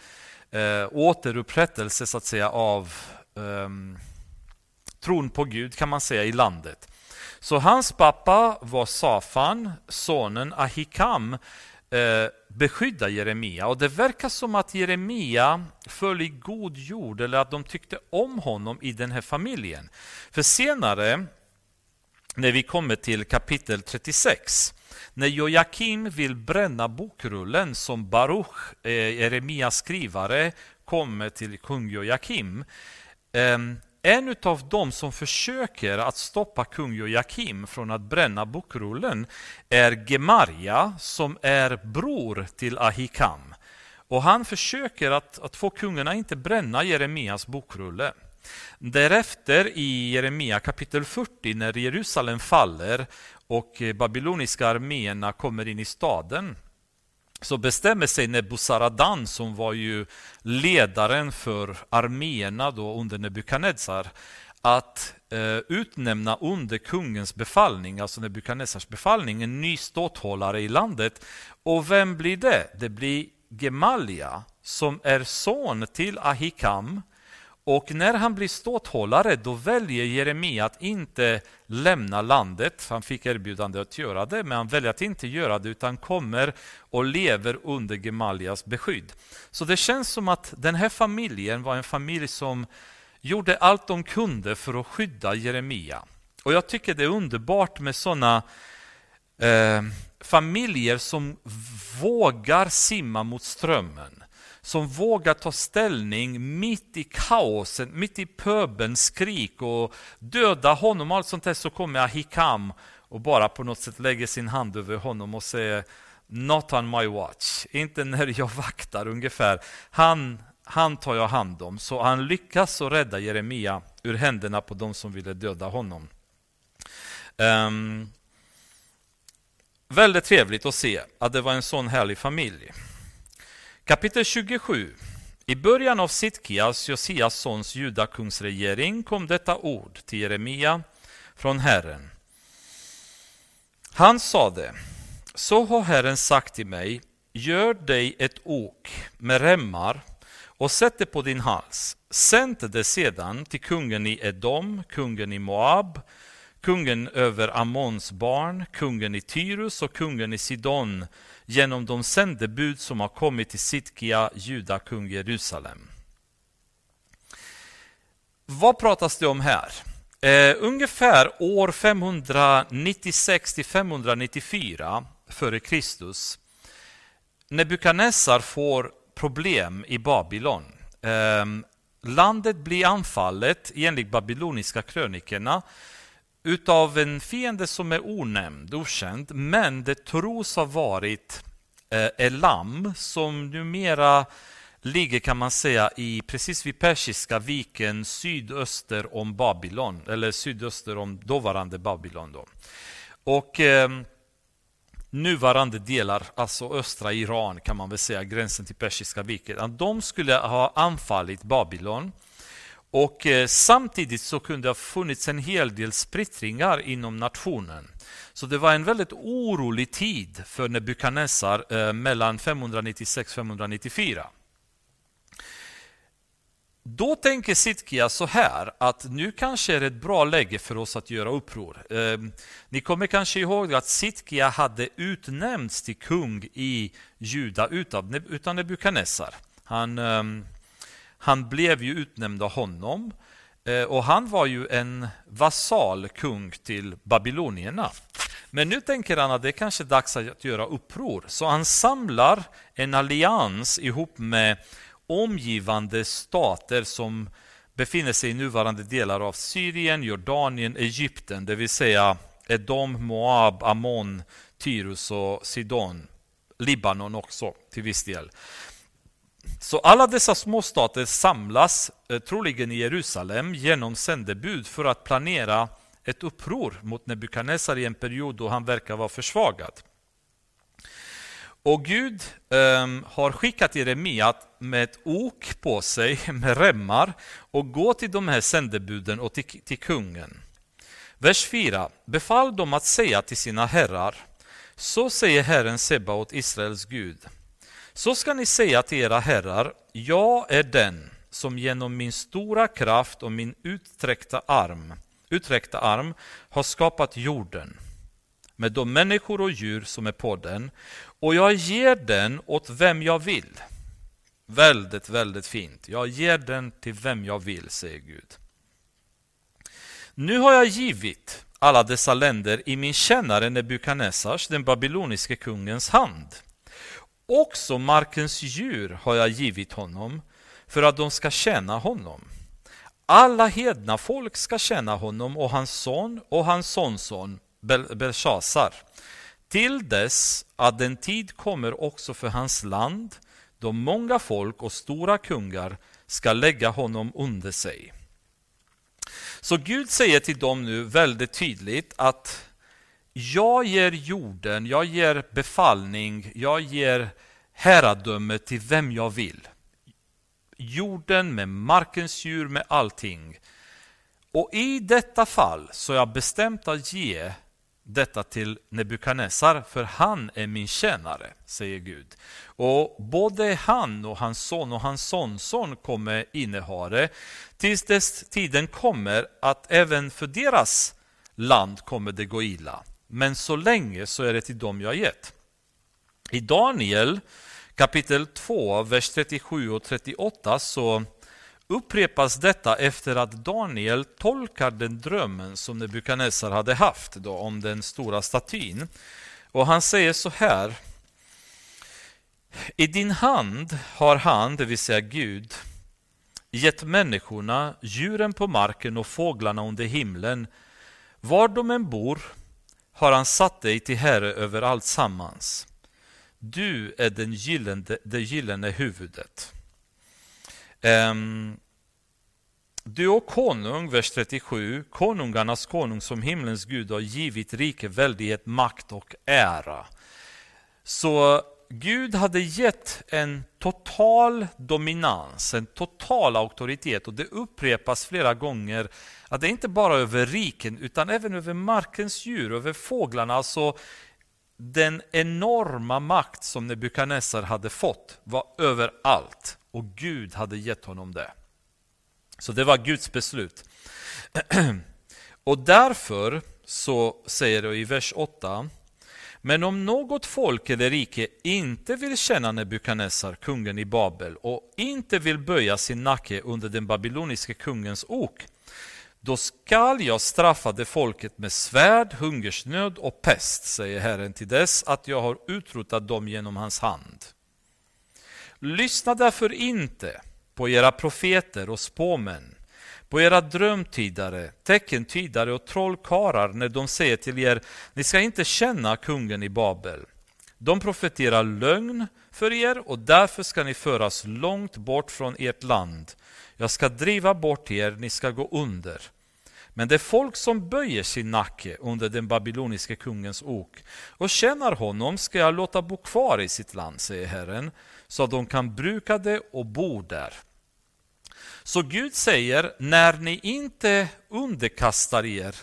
eh, återupprättelse så att säga av eh, tron på Gud kan man säga i landet. Så hans pappa var Safan, sonen Ahikam Eh, beskydda Jeremia. Och det verkar som att Jeremia föll i god jord eller att de tyckte om honom i den här familjen. För senare, när vi kommer till kapitel 36, när Joakim vill bränna bokrullen som Baruch, eh, Jeremias skrivare, kommer till kung Joakim eh, en av dem som försöker att stoppa kung Joakim från att bränna bokrullen är Gemaria som är bror till Ahikam. och han försöker att, att få kungen att inte bränna Jeremias bokrulle. Därefter i Jeremia kapitel 40 när Jerusalem faller och babyloniska arméerna kommer in i staden så bestämmer sig Nebuzaradan som var ju ledaren för arméerna då under Nebukadnessar, att eh, utnämna under kungens befallning, alltså Nebukadnessars befallning, en ny ståthållare i landet. Och vem blir det? Det blir Gemalia som är son till Ahikam och när han blir ståthållare då väljer Jeremia att inte lämna landet. Han fick erbjudande att göra det, men han väljer att inte göra det utan kommer och lever under Gemalias beskydd. Så det känns som att den här familjen var en familj som gjorde allt de kunde för att skydda Jeremia. Och jag tycker det är underbart med sådana eh, familjer som vågar simma mot strömmen som vågar ta ställning mitt i kaosen, mitt i pöbens skrik och döda honom. Allt sånt där så kommer Ahikam och bara på något sätt lägger sin hand över honom och säger Not on my watch, inte när jag vaktar ungefär. Han, han tar jag hand om. Så han lyckas och rädda Jeremia ur händerna på de som ville döda honom. Um, väldigt trevligt att se att det var en sån härlig familj. Kapitel 27 I början av Sitkias, Josias sons judakungsregering kom detta ord till Jeremia från Herren. Han sade, så har Herren sagt till mig, gör dig ett ok med remmar och sätt det på din hals. Sänd det sedan till kungen i Edom, kungen i Moab, kungen över Ammons barn, kungen i Tyrus och kungen i Sidon genom de sändebud som har kommit till Sitkia, judakung Jerusalem. Vad pratas det om här? Eh, ungefär år 596 till 594 före Kristus. Nebukadnessar får problem i Babylon. Eh, landet blir anfallet enligt babyloniska krönikerna utav en fiende som är onämnd, okänd, men det tros ha varit eh, Elam som numera ligger kan man säga i precis vid Persiska viken sydöster om Babylon, eller sydöster om dåvarande Babylon. Då. Och eh, nuvarande delar, alltså östra Iran kan man väl säga, gränsen till Persiska viken, de skulle ha anfallit Babylon och eh, samtidigt så kunde det ha funnits en hel del splittringar inom nationen. Så det var en väldigt orolig tid för Nebukadnessar eh, mellan 596 594. Då tänker Sitkia så här att nu kanske är det ett bra läge för oss att göra uppror. Eh, ni kommer kanske ihåg att Sitkia hade utnämnts till kung i Juda utan Nebukadnessar. Han ehm, han blev ju utnämnd av honom eh, och han var ju en vasalkung till babylonierna. Men nu tänker han att det är kanske är dags att göra uppror. Så han samlar en allians ihop med omgivande stater som befinner sig i nuvarande delar av Syrien, Jordanien, Egypten, det vill säga Edom, Moab, Ammon, Tyrus och Sidon. Libanon också till viss del. Så alla dessa småstater samlas eh, troligen i Jerusalem genom sändebud för att planera ett uppror mot Nebukadnessar i en period då han verkar vara försvagad. Och Gud um, har skickat Jeremia med ett ok på sig med remmar och gå till de här sändebuden och till, till kungen. Vers 4. Befall dem att säga till sina herrar, så säger Herren Sebaot, Israels Gud. Så ska ni säga till era herrar, jag är den som genom min stora kraft och min utsträckta arm, utsträckta arm har skapat jorden med de människor och djur som är på den och jag ger den åt vem jag vill. Väldigt, väldigt fint. Jag ger den till vem jag vill, säger Gud. Nu har jag givit alla dessa länder i min tjänare Nebukadnessars, den babyloniske kungens hand. Också markens djur har jag givit honom för att de ska tjäna honom. Alla hedna folk ska tjäna honom och hans son och hans sonson Belshazzar till dess att den tid kommer också för hans land då många folk och stora kungar ska lägga honom under sig. Så Gud säger till dem nu väldigt tydligt att jag ger jorden, jag ger befallning, jag ger herradöme till vem jag vill. Jorden med markens djur, med allting. Och i detta fall så är jag bestämt att ge detta till Nebukadnessar, för han är min tjänare, säger Gud. Och både han och hans son och hans sonson kommer inneha det, tills dess tiden kommer att även för deras land kommer det gå illa. Men så länge så är det till dem jag gett. I Daniel kapitel 2, vers 37 och 38 så upprepas detta efter att Daniel tolkar den drömmen som Nebukadnessar hade haft då, om den stora statyn. Och han säger så här. I din hand har han, det vill säga Gud, gett människorna, djuren på marken och fåglarna under himlen. Var de än bor har han satt dig till herre över allt sammans. Du är den gyllene, det gyllene huvudet. Um, du och konung, vers 37, konungarnas konung som himlens Gud har givit rike väldighet, makt och ära. Så Gud hade gett en total dominans, en total auktoritet och det upprepas flera gånger att det inte bara över riken utan även över markens djur, över fåglarna. Alltså den enorma makt som Nebukadnessar hade fått var överallt och Gud hade gett honom det. Så det var Guds beslut. Och därför så säger det i vers 8 men om något folk eller rike inte vill känna Nebukadnessar, kungen i Babel, och inte vill böja sin nacke under den babyloniske kungens ok, då skall jag straffa det folket med svärd, hungersnöd och pest, säger Herren, till dess att jag har utrotat dem genom hans hand. Lyssna därför inte på era profeter och spåmän, på era drömtydare, teckentydare och trollkarlar när de säger till er, ni ska inte känna kungen i Babel. De profeterar lögn för er och därför ska ni föras långt bort från ert land. Jag ska driva bort er, ni ska gå under. Men det folk som böjer sin nacke under den babyloniske kungens ok och känner honom ska jag låta bo kvar i sitt land, säger Herren, så att de kan bruka det och bo där. Så Gud säger, när ni inte underkastar er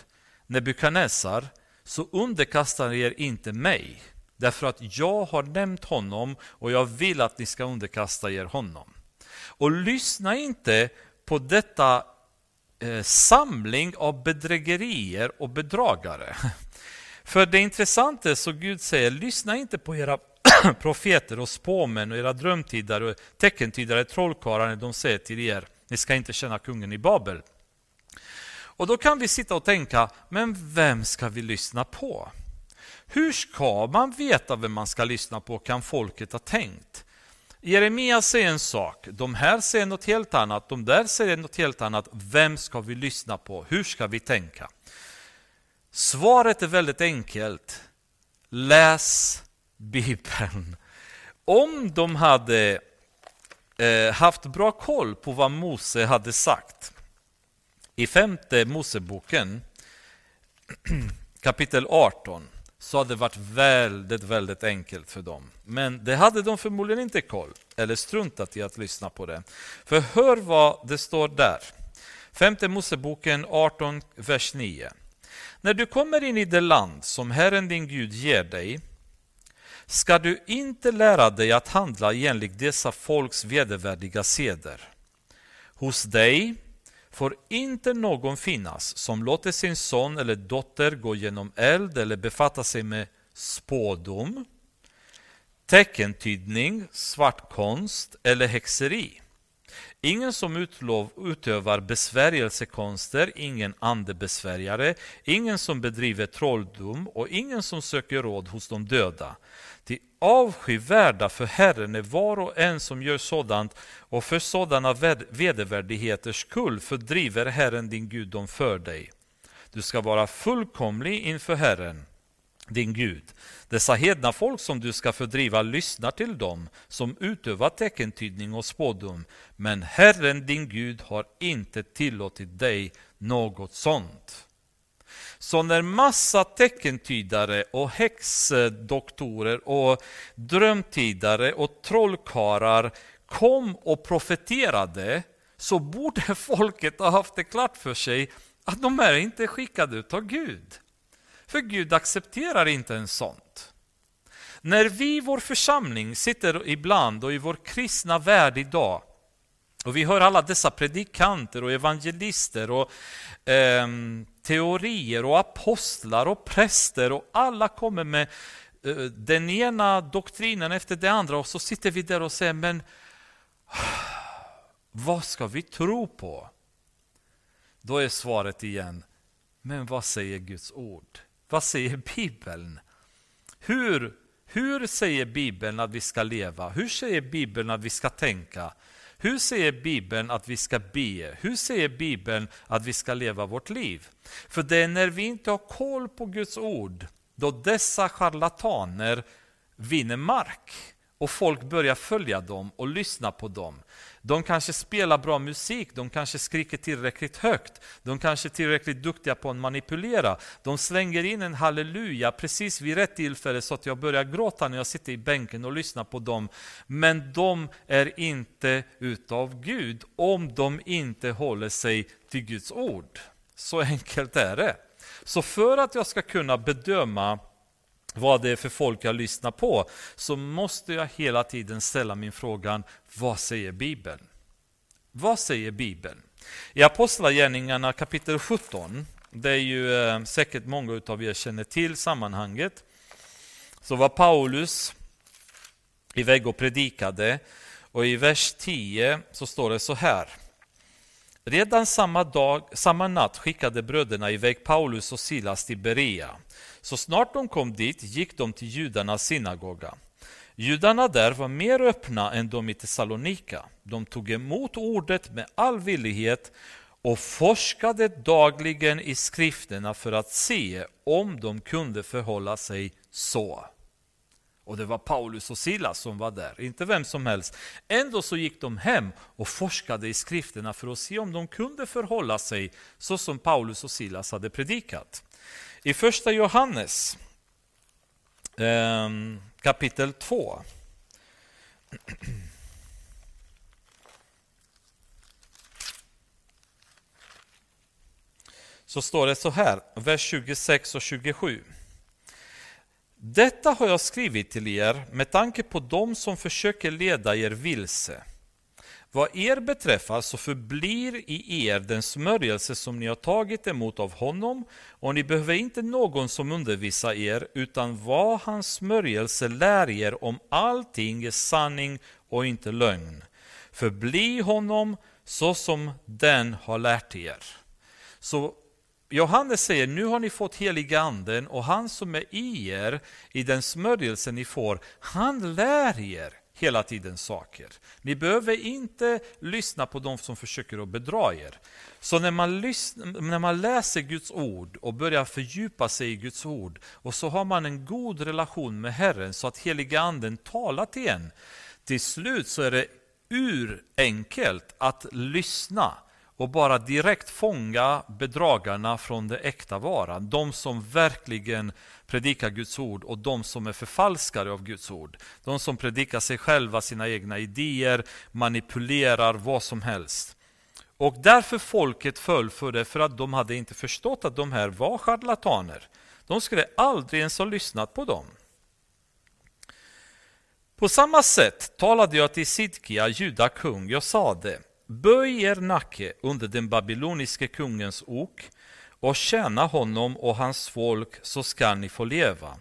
Nebukadnessar, så underkastar er inte mig. Därför att jag har nämnt honom och jag vill att ni ska underkasta er honom. Och lyssna inte på detta eh, samling av bedrägerier och bedragare. För det intressanta är så Gud säger, lyssna inte på era profeter och spåmän och era drömtidare och teckentydare, trollkarlar när de säger till er, ni ska inte känna kungen i Babel. Och då kan vi sitta och tänka, men vem ska vi lyssna på? Hur ska man veta vem man ska lyssna på, kan folket ha tänkt? Jeremia säger en sak, de här säger något helt annat, de där säger något helt annat. Vem ska vi lyssna på? Hur ska vi tänka? Svaret är väldigt enkelt. Läs Bibeln. Om de hade Eh, haft bra koll på vad Mose hade sagt i femte Moseboken kapitel 18 så hade det varit väldigt, väldigt enkelt för dem. Men det hade de förmodligen inte koll, eller struntat i att lyssna på det. För hör vad det står där. Femte Moseboken 18, vers 9. När du kommer in i det land som Herren din Gud ger dig ska du inte lära dig att handla enligt dessa folks vedervärdiga seder. Hos dig får inte någon finnas som låter sin son eller dotter gå genom eld eller befatta sig med spådom, teckentydning, svartkonst eller häxeri. Ingen som utlov, utövar besvärjelsekonster, ingen andebesvärjare, ingen som bedriver trolldom och ingen som söker råd hos de döda. Ty avskyvärda för Herren är var och en som gör sådant och för sådana vedervärdigheters skull fördriver Herren din Gud dem för dig. Du ska vara fullkomlig inför Herren din Gud. Dessa hedna folk som du ska fördriva lyssnar till dem som utövar teckentydning och spådom, men Herren din Gud har inte tillåtit dig något sånt. Så när massa teckentydare och häxdoktorer och drömtidare och trollkarlar kom och profeterade så borde folket ha haft det klart för sig att de är inte skickade av Gud. För Gud accepterar inte en sånt. När vi i vår församling sitter ibland och i vår kristna värld idag och vi hör alla dessa predikanter och evangelister och eh, teorier och apostlar och präster och alla kommer med eh, den ena doktrinen efter den andra och så sitter vi där och säger men vad ska vi tro på? Då är svaret igen, men vad säger Guds ord? Vad säger Bibeln? Hur, hur säger Bibeln att vi ska leva? Hur säger Bibeln att vi ska tänka? Hur säger Bibeln att vi ska be? Hur säger Bibeln att vi ska leva vårt liv? För det är när vi inte har koll på Guds ord, då dessa charlataner vinner mark och folk börjar följa dem och lyssna på dem. De kanske spelar bra musik, de kanske skriker tillräckligt högt, de kanske är tillräckligt duktiga på att manipulera. De slänger in en halleluja precis vid rätt tillfälle så att jag börjar gråta när jag sitter i bänken och lyssnar på dem. Men de är inte utav Gud om de inte håller sig till Guds ord. Så enkelt är det. Så för att jag ska kunna bedöma vad det är för folk jag lyssnar på, så måste jag hela tiden ställa min frågan, vad säger Bibeln? Vad säger Bibeln? I Apostlagärningarna kapitel 17, det är ju eh, säkert många av er känner till sammanhanget, så var Paulus iväg och predikade och i vers 10 så står det så här. Redan samma, dag, samma natt skickade bröderna iväg Paulus och Silas till Berea. Så snart de kom dit gick de till judarnas synagoga. Judarna där var mer öppna än de i Thessalonika. De tog emot ordet med all villighet och forskade dagligen i skrifterna för att se om de kunde förhålla sig så. Och det var Paulus och Silas som var där, inte vem som helst. Ändå så gick de hem och forskade i skrifterna för att se om de kunde förhålla sig så som Paulus och Silas hade predikat. I första Johannes ehm, kapitel 2 så står det så här, vers 26 och 27. Detta har jag skrivit till er med tanke på dem som försöker leda er vilse. Vad er beträffar så förblir i er den smörjelse som ni har tagit emot av honom och ni behöver inte någon som undervisar er utan vad hans smörjelse lär er om allting är sanning och inte lögn. Förbli honom så som den har lärt er. Så Johannes säger, nu har ni fått heliga anden och han som är i er, i den smörjelse ni får, han lär er hela tiden saker. Ni behöver inte lyssna på de som försöker att bedra er. Så när man, lyssnar, när man läser Guds ord och börjar fördjupa sig i Guds ord och så har man en god relation med Herren så att heliga anden talar till en. Till slut så är det urenkelt att lyssna och bara direkt fånga bedragarna från det äkta varan. De som verkligen predikar Guds ord och de som är förfalskare av Guds ord. De som predikar sig själva, sina egna idéer, manipulerar vad som helst. Och därför folket föll för det, för att de hade inte förstått att de här var charlataner. De skulle aldrig ens ha lyssnat på dem. På samma sätt talade jag till Sidkia, judakung, jag Jag sade, böj er nacke under den babyloniske kungens ok och tjäna honom och hans folk så skall ni få leva.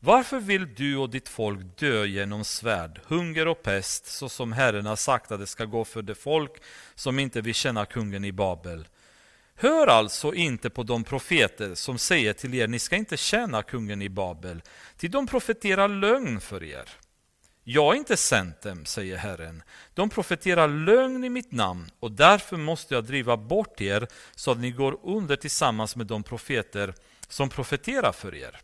Varför vill du och ditt folk dö genom svärd, hunger och pest, så som Herren har sagt att det ska gå för det folk som inte vill känna kungen i Babel? Hör alltså inte på de profeter som säger till er, ni ska inte tjäna kungen i Babel, till de profeterar lögn för er. Jag har inte sänt dem, säger Herren. De profeterar lögn i mitt namn och därför måste jag driva bort er så att ni går under tillsammans med de profeter som profeterar för er.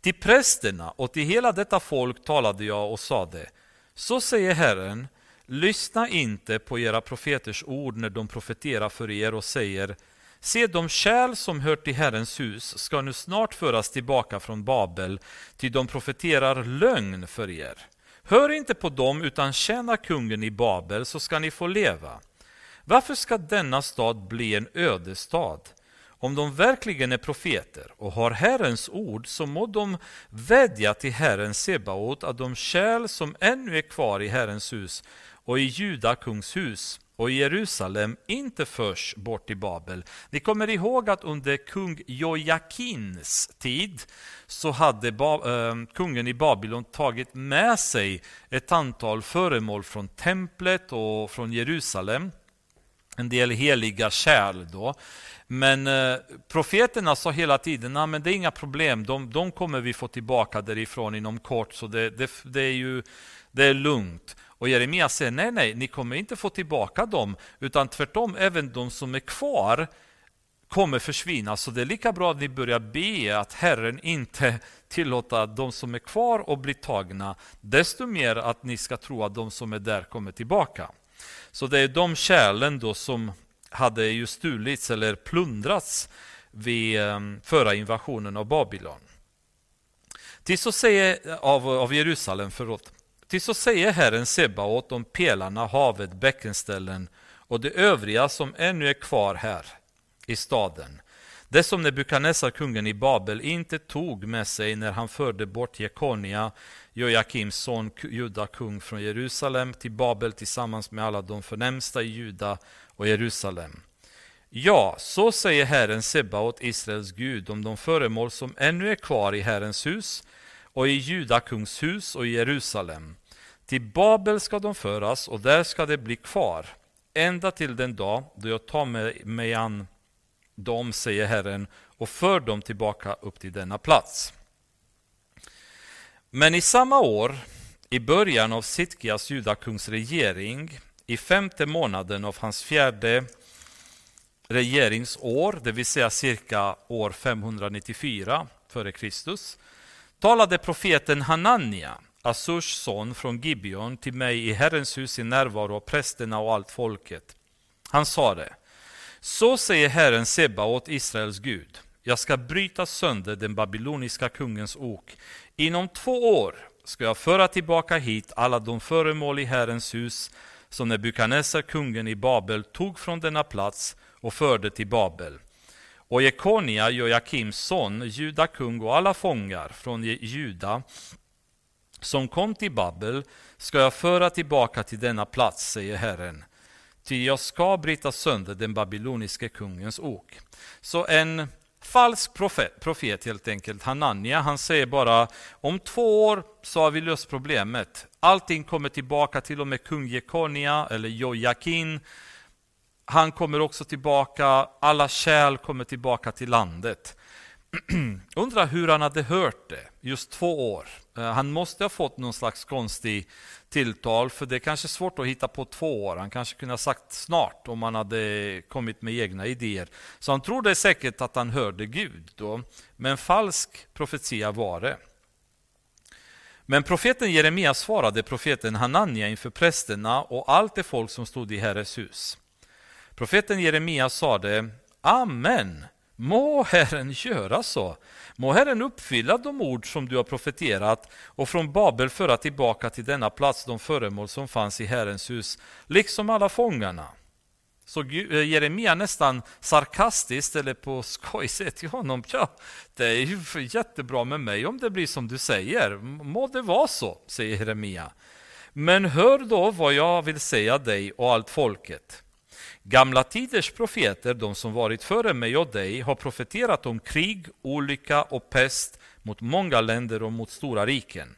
Till prästerna och till hela detta folk talade jag och sade, så säger Herren, lyssna inte på era profeters ord när de profeterar för er och säger, Se, de kärl som hör till Herrens hus ska nu snart föras tillbaka från Babel, ty de profeterar lögn för er. Hör inte på dem, utan tjäna kungen i Babel, så ska ni få leva. Varför ska denna stad bli en ödestad? Om de verkligen är profeter och har Herrens ord så må de vädja till Herren Sebaot att de kärl som ännu är kvar i Herrens hus och i Juda kungs hus och Jerusalem inte förs bort till Babel. Ni kommer ihåg att under kung Jojakins tid så hade ba, eh, kungen i Babylon tagit med sig ett antal föremål från templet och från Jerusalem. En del heliga kärl då. Men eh, profeterna sa hela tiden, att men det är inga problem, de, de kommer vi få tillbaka därifrån inom kort, så det, det, det är ju det är lugnt. Och Jeremia säger, nej, nej, ni kommer inte få tillbaka dem, utan tvärtom, även de som är kvar kommer försvinna. Så det är lika bra att ni börjar be att Herren inte tillåter de som är kvar att bli tagna, desto mer att ni ska tro att de som är där kommer tillbaka. Så det är de kärlen då som hade ju stulits eller plundrats vid ehm, förra invasionen av Babylon. Till så säger, av, av Jerusalem, förlåt. Ty så säger Herren Sebaot om pelarna, havet, bäckenställen och det övriga som ännu är kvar här i staden. Det som Nebukadnessar, kungen i Babel, inte tog med sig när han förde bort Jekonia, Joakims son, Juda kung från Jerusalem till Babel tillsammans med alla de förnämsta i Juda och Jerusalem. Ja, så säger Herren Sebaot, Israels Gud, om de föremål som ännu är kvar i Herrens hus och i Juda kungs hus och i Jerusalem. Till Babel ska de föras och där ska de bli kvar, ända till den dag då jag tar mig an dem, säger Herren, och för dem tillbaka upp till denna plats. Men i samma år, i början av Sitkias judakungs regering, i femte månaden av hans fjärde regeringsår, det vill säga cirka år 594 f.Kr. talade profeten Hanania, Assurs son från Gibeon, till mig i Herrens hus i närvaro av prästerna och allt folket. Han sade, så säger Herren Sebaot, Israels Gud, jag ska bryta sönder den babyloniska kungens ok. Inom två år ska jag föra tillbaka hit alla de föremål i Herrens hus som Nebukadnessar, kungen i Babel, tog från denna plats och förde till Babel. Och Jekonia, Joakims son, Juda kung och alla fångar från Juda som kom till Babel ska jag föra tillbaka till denna plats, säger Herren. Ty jag ska bryta sönder den babyloniske kungens ok. Så en falsk profet, profet helt enkelt, Hanania, han säger bara om två år så har vi löst problemet. Allting kommer tillbaka, till och med kung Jekonia eller Jojakin. Han kommer också tillbaka, alla kärl kommer tillbaka till landet. Undrar hur han hade hört det, just två år. Eh, han måste ha fått någon slags konstig tilltal, för det är kanske svårt att hitta på två år. Han kanske kunde ha sagt snart om han hade kommit med egna idéer. Så han trodde säkert att han hörde Gud då, men falsk profetia var det. Men profeten Jeremia svarade profeten Hanania inför prästerna och allt det folk som stod i Herres hus. Profeten Jeremia sade Amen, må Herren göra så. Må Herren uppfylla de ord som du har profeterat och från Babel föra tillbaka till denna plats de föremål som fanns i Herrens hus, liksom alla fångarna. Så eh, Jeremia nästan sarkastiskt eller på skoj säger till honom, ja, det är ju jättebra med mig om det blir som du säger. Må det vara så, säger Jeremia. Men hör då vad jag vill säga dig och allt folket. Gamla tiders profeter, de som varit före mig och dig, har profeterat om krig, olycka och pest mot många länder och mot stora riken.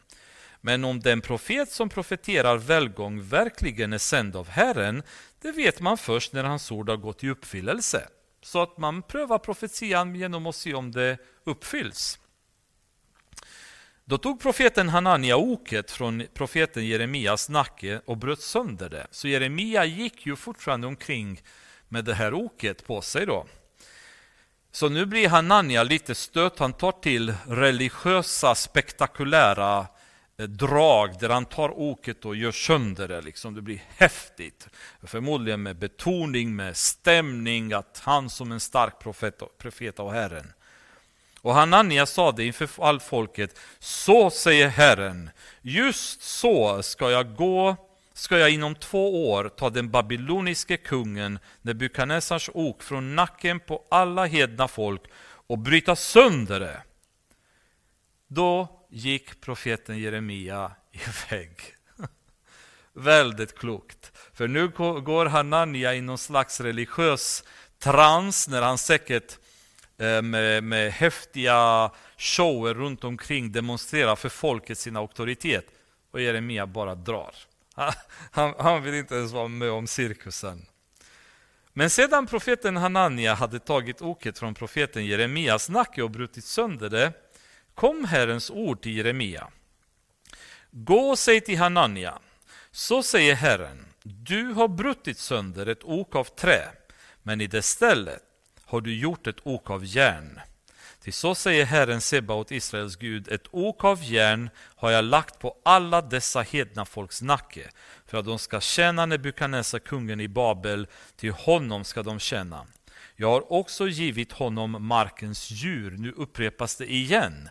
Men om den profet som profeterar välgång verkligen är sänd av Herren, det vet man först när hans ord har gått i uppfyllelse. Så att man prövar profetian genom att se om det uppfylls. Då tog profeten Hanania oket från profeten Jeremias nacke och bröt sönder det. Så Jeremia gick ju fortfarande omkring med det här oket på sig. då. Så nu blir Hanania lite stött. Han tar till religiösa, spektakulära eh, drag där han tar oket och gör sönder det. Liksom. Det blir häftigt. Förmodligen med betoning, med stämning, att han som en stark profet, profet av Herren. Och Hanania sa det inför all folket. Så säger Herren, just så ska jag gå ska jag inom två år ta den babyloniske kungen Nebukadnessars ok från nacken på alla hedna folk och bryta sönder det. Då gick profeten Jeremia iväg. Väldigt klokt. För nu går Hanania i någon slags religiös trans när han säkert Eh, med, med häftiga shower runt omkring demonstrerar för folket sin auktoritet. Och Jeremia bara drar. Han, han vill inte ens vara med om cirkusen. Men sedan profeten Hanania hade tagit oket från profeten Jeremias nacke och brutit sönder det, kom Herrens ord till Jeremia. Gå och säg till Hanania, så säger Herren, du har brutit sönder ett ok av trä, men i det stället har du gjort ett ok av järn. Till så säger Herren Sebaot, Israels Gud, ett ok av järn har jag lagt på alla dessa hedna folks nacke, för att de ska tjäna Nebukadnessar, kungen i Babel, till honom ska de tjäna. Jag har också givit honom markens djur. Nu upprepas det igen.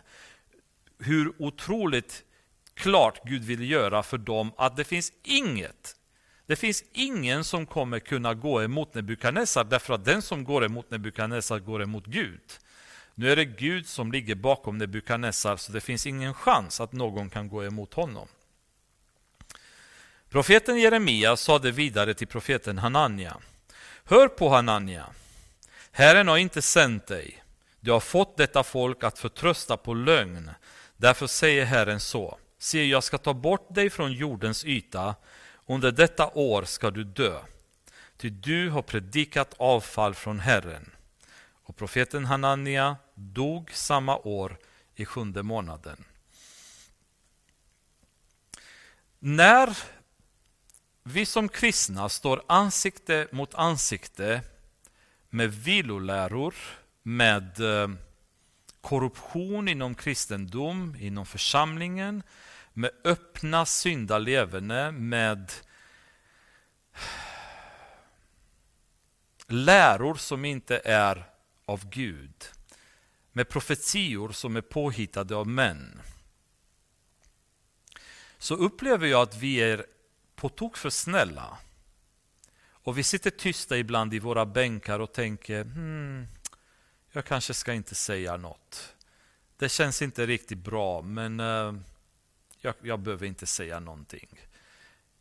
Hur otroligt klart Gud vill göra för dem att det finns inget det finns ingen som kommer kunna gå emot Nebukadnessar därför att den som går emot Nebukadnessar går emot Gud. Nu är det Gud som ligger bakom Nebukadnessar, så det finns ingen chans att någon kan gå emot honom. Profeten Jeremia sade vidare till profeten Hanania. Hör på Hanania. Herren har inte sänt dig. Du har fått detta folk att förtrösta på lögn. Därför säger Herren så. Se, jag ska ta bort dig från jordens yta. Under detta år ska du dö. Ty du har predikat avfall från Herren. Och profeten Hanania dog samma år i sjunde månaden. När vi som kristna står ansikte mot ansikte med viloläror, med eh, korruption inom kristendom, inom församlingen, med öppna syndalevene, med läror som inte är av Gud med profetior som är påhittade av män så upplever jag att vi är på tok för snälla. Och vi sitter tysta ibland i våra bänkar och tänker hmm, jag kanske ska inte säga något. Det känns inte riktigt bra, men uh, jag, jag, behöver inte säga någonting.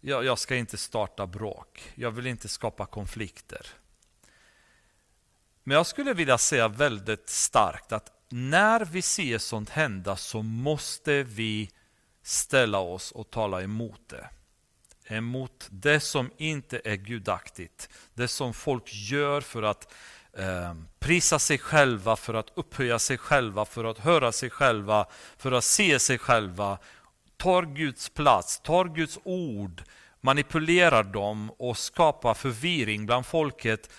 Jag, jag ska inte starta bråk. Jag vill inte skapa konflikter. Men jag skulle vilja säga väldigt starkt att när vi ser sånt hända så måste vi ställa oss och tala emot det. Emot det som inte är gudaktigt. Det som folk gör för att eh, prisa sig själva, för att upphöja sig själva, för att höra sig själva, för att se sig själva. Tar Guds plats, tar Guds ord, manipulerar dem och skapar förvirring bland folket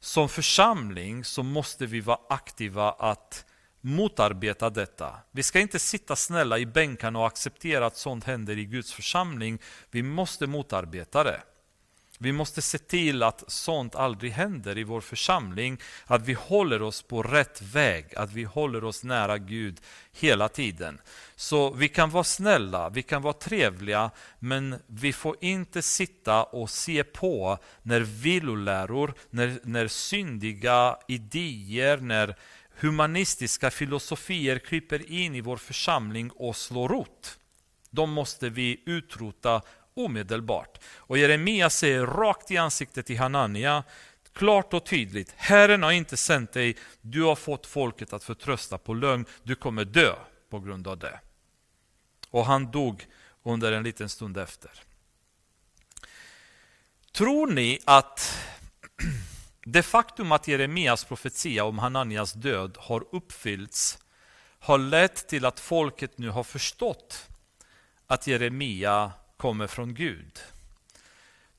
som församling så måste vi vara aktiva att motarbeta detta. Vi ska inte sitta snälla i bänkarna och acceptera att sånt händer i Guds församling. Vi måste motarbeta det. Vi måste se till att sånt aldrig händer i vår församling, att vi håller oss på rätt väg, att vi håller oss nära Gud hela tiden. Så vi kan vara snälla, vi kan vara trevliga, men vi får inte sitta och se på när villoläror, när, när syndiga idéer, när humanistiska filosofier kryper in i vår församling och slår rot. De måste vi utrota omedelbart. Och Jeremia säger rakt i ansiktet till Hanania, klart och tydligt, Herren har inte sänt dig, du har fått folket att förtrösta på lögn, du kommer dö på grund av det. Och han dog under en liten stund efter. Tror ni att det faktum att Jeremias profetia om Hananias död har uppfyllts har lett till att folket nu har förstått att Jeremia kommer från Gud?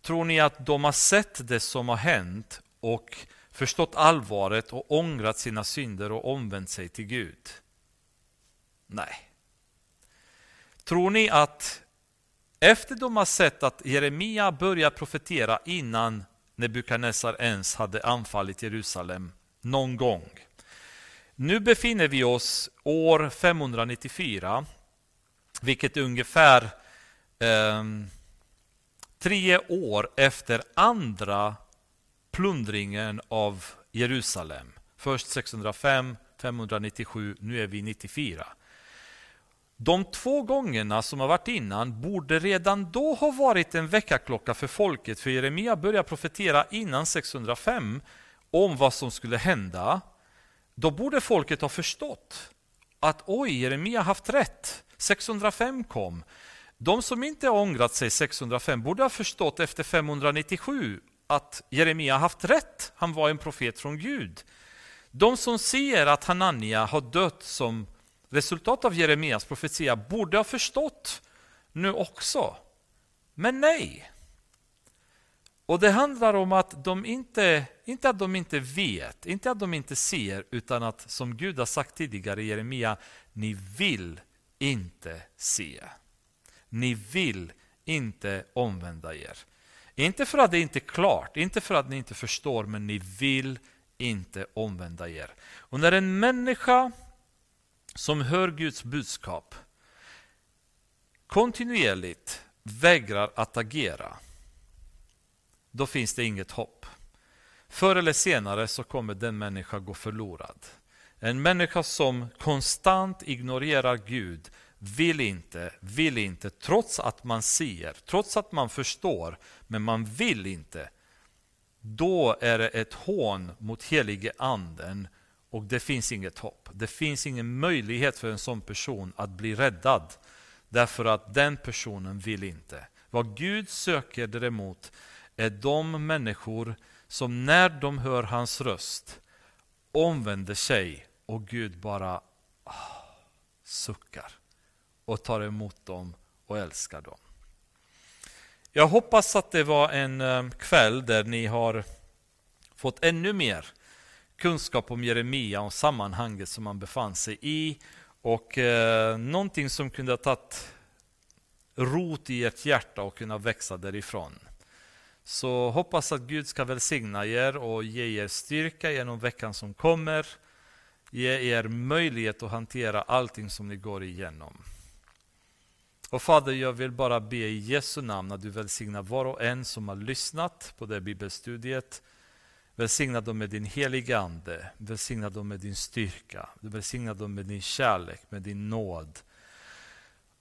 Tror ni att de har sett det som har hänt och förstått allvaret och ångrat sina synder och omvänt sig till Gud? Nej. Tror ni att efter de har sett att Jeremia börjar profetera innan Nebukadnessar ens hade anfallit Jerusalem någon gång. Nu befinner vi oss år 594, vilket är ungefär Ehm, tre år efter andra plundringen av Jerusalem. Först 605, 597, nu är vi 94. De två gångerna som har varit innan borde redan då ha varit en väckarklocka för folket, för Jeremia började profetera innan 605 om vad som skulle hända. Då borde folket ha förstått att oj, Jeremia haft rätt. 605 kom. De som inte har ångrat sig 605 borde ha förstått efter 597 att Jeremia haft rätt. Han var en profet från Gud. De som ser att Hanania har dött som resultat av Jeremias profetia borde ha förstått nu också. Men nej. Och det handlar om att de inte, inte att de inte vet, inte att de inte ser, utan att som Gud har sagt tidigare i Jeremia, ni vill inte se. Ni vill inte omvända er. Inte för att det inte är klart, inte för att ni inte förstår, men ni vill inte omvända er. Och när en människa som hör Guds budskap kontinuerligt vägrar att agera, då finns det inget hopp. Förr eller senare så kommer den människa gå förlorad. En människa som konstant ignorerar Gud vill inte, vill inte, trots att man ser, trots att man förstår, men man vill inte. Då är det ett hån mot helige anden och det finns inget hopp. Det finns ingen möjlighet för en sån person att bli räddad. Därför att den personen vill inte. Vad Gud söker däremot är de människor som när de hör hans röst omvänder sig och Gud bara ah, suckar och tar emot dem och älskar dem. Jag hoppas att det var en eh, kväll där ni har fått ännu mer kunskap om Jeremia och sammanhanget som han befann sig i och eh, någonting som kunde ha tagit rot i ert hjärta och kunna växa därifrån. Så hoppas att Gud ska välsigna er och ge er styrka genom veckan som kommer. Ge er möjlighet att hantera allting som ni går igenom. Och Fader, jag vill bara be i Jesu namn att du välsignar var och en som har lyssnat på det bibelstudiet. Välsigna dem med din heliga Ande, välsigna dem med din styrka, välsigna dem med din kärlek, med din nåd.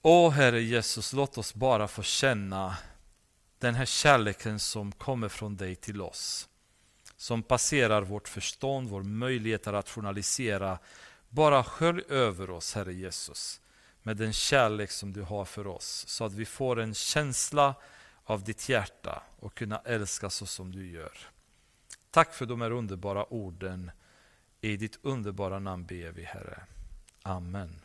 Åh Herre Jesus, låt oss bara få känna den här kärleken som kommer från dig till oss. Som passerar vårt förstånd, vår möjlighet att rationalisera. Bara skölj över oss, Herre Jesus, med den kärlek som du har för oss. Så att vi får en känsla av ditt hjärta och kunna älska så som du gör. Tack för de här underbara orden. I ditt underbara namn ber vi, Herre. Amen.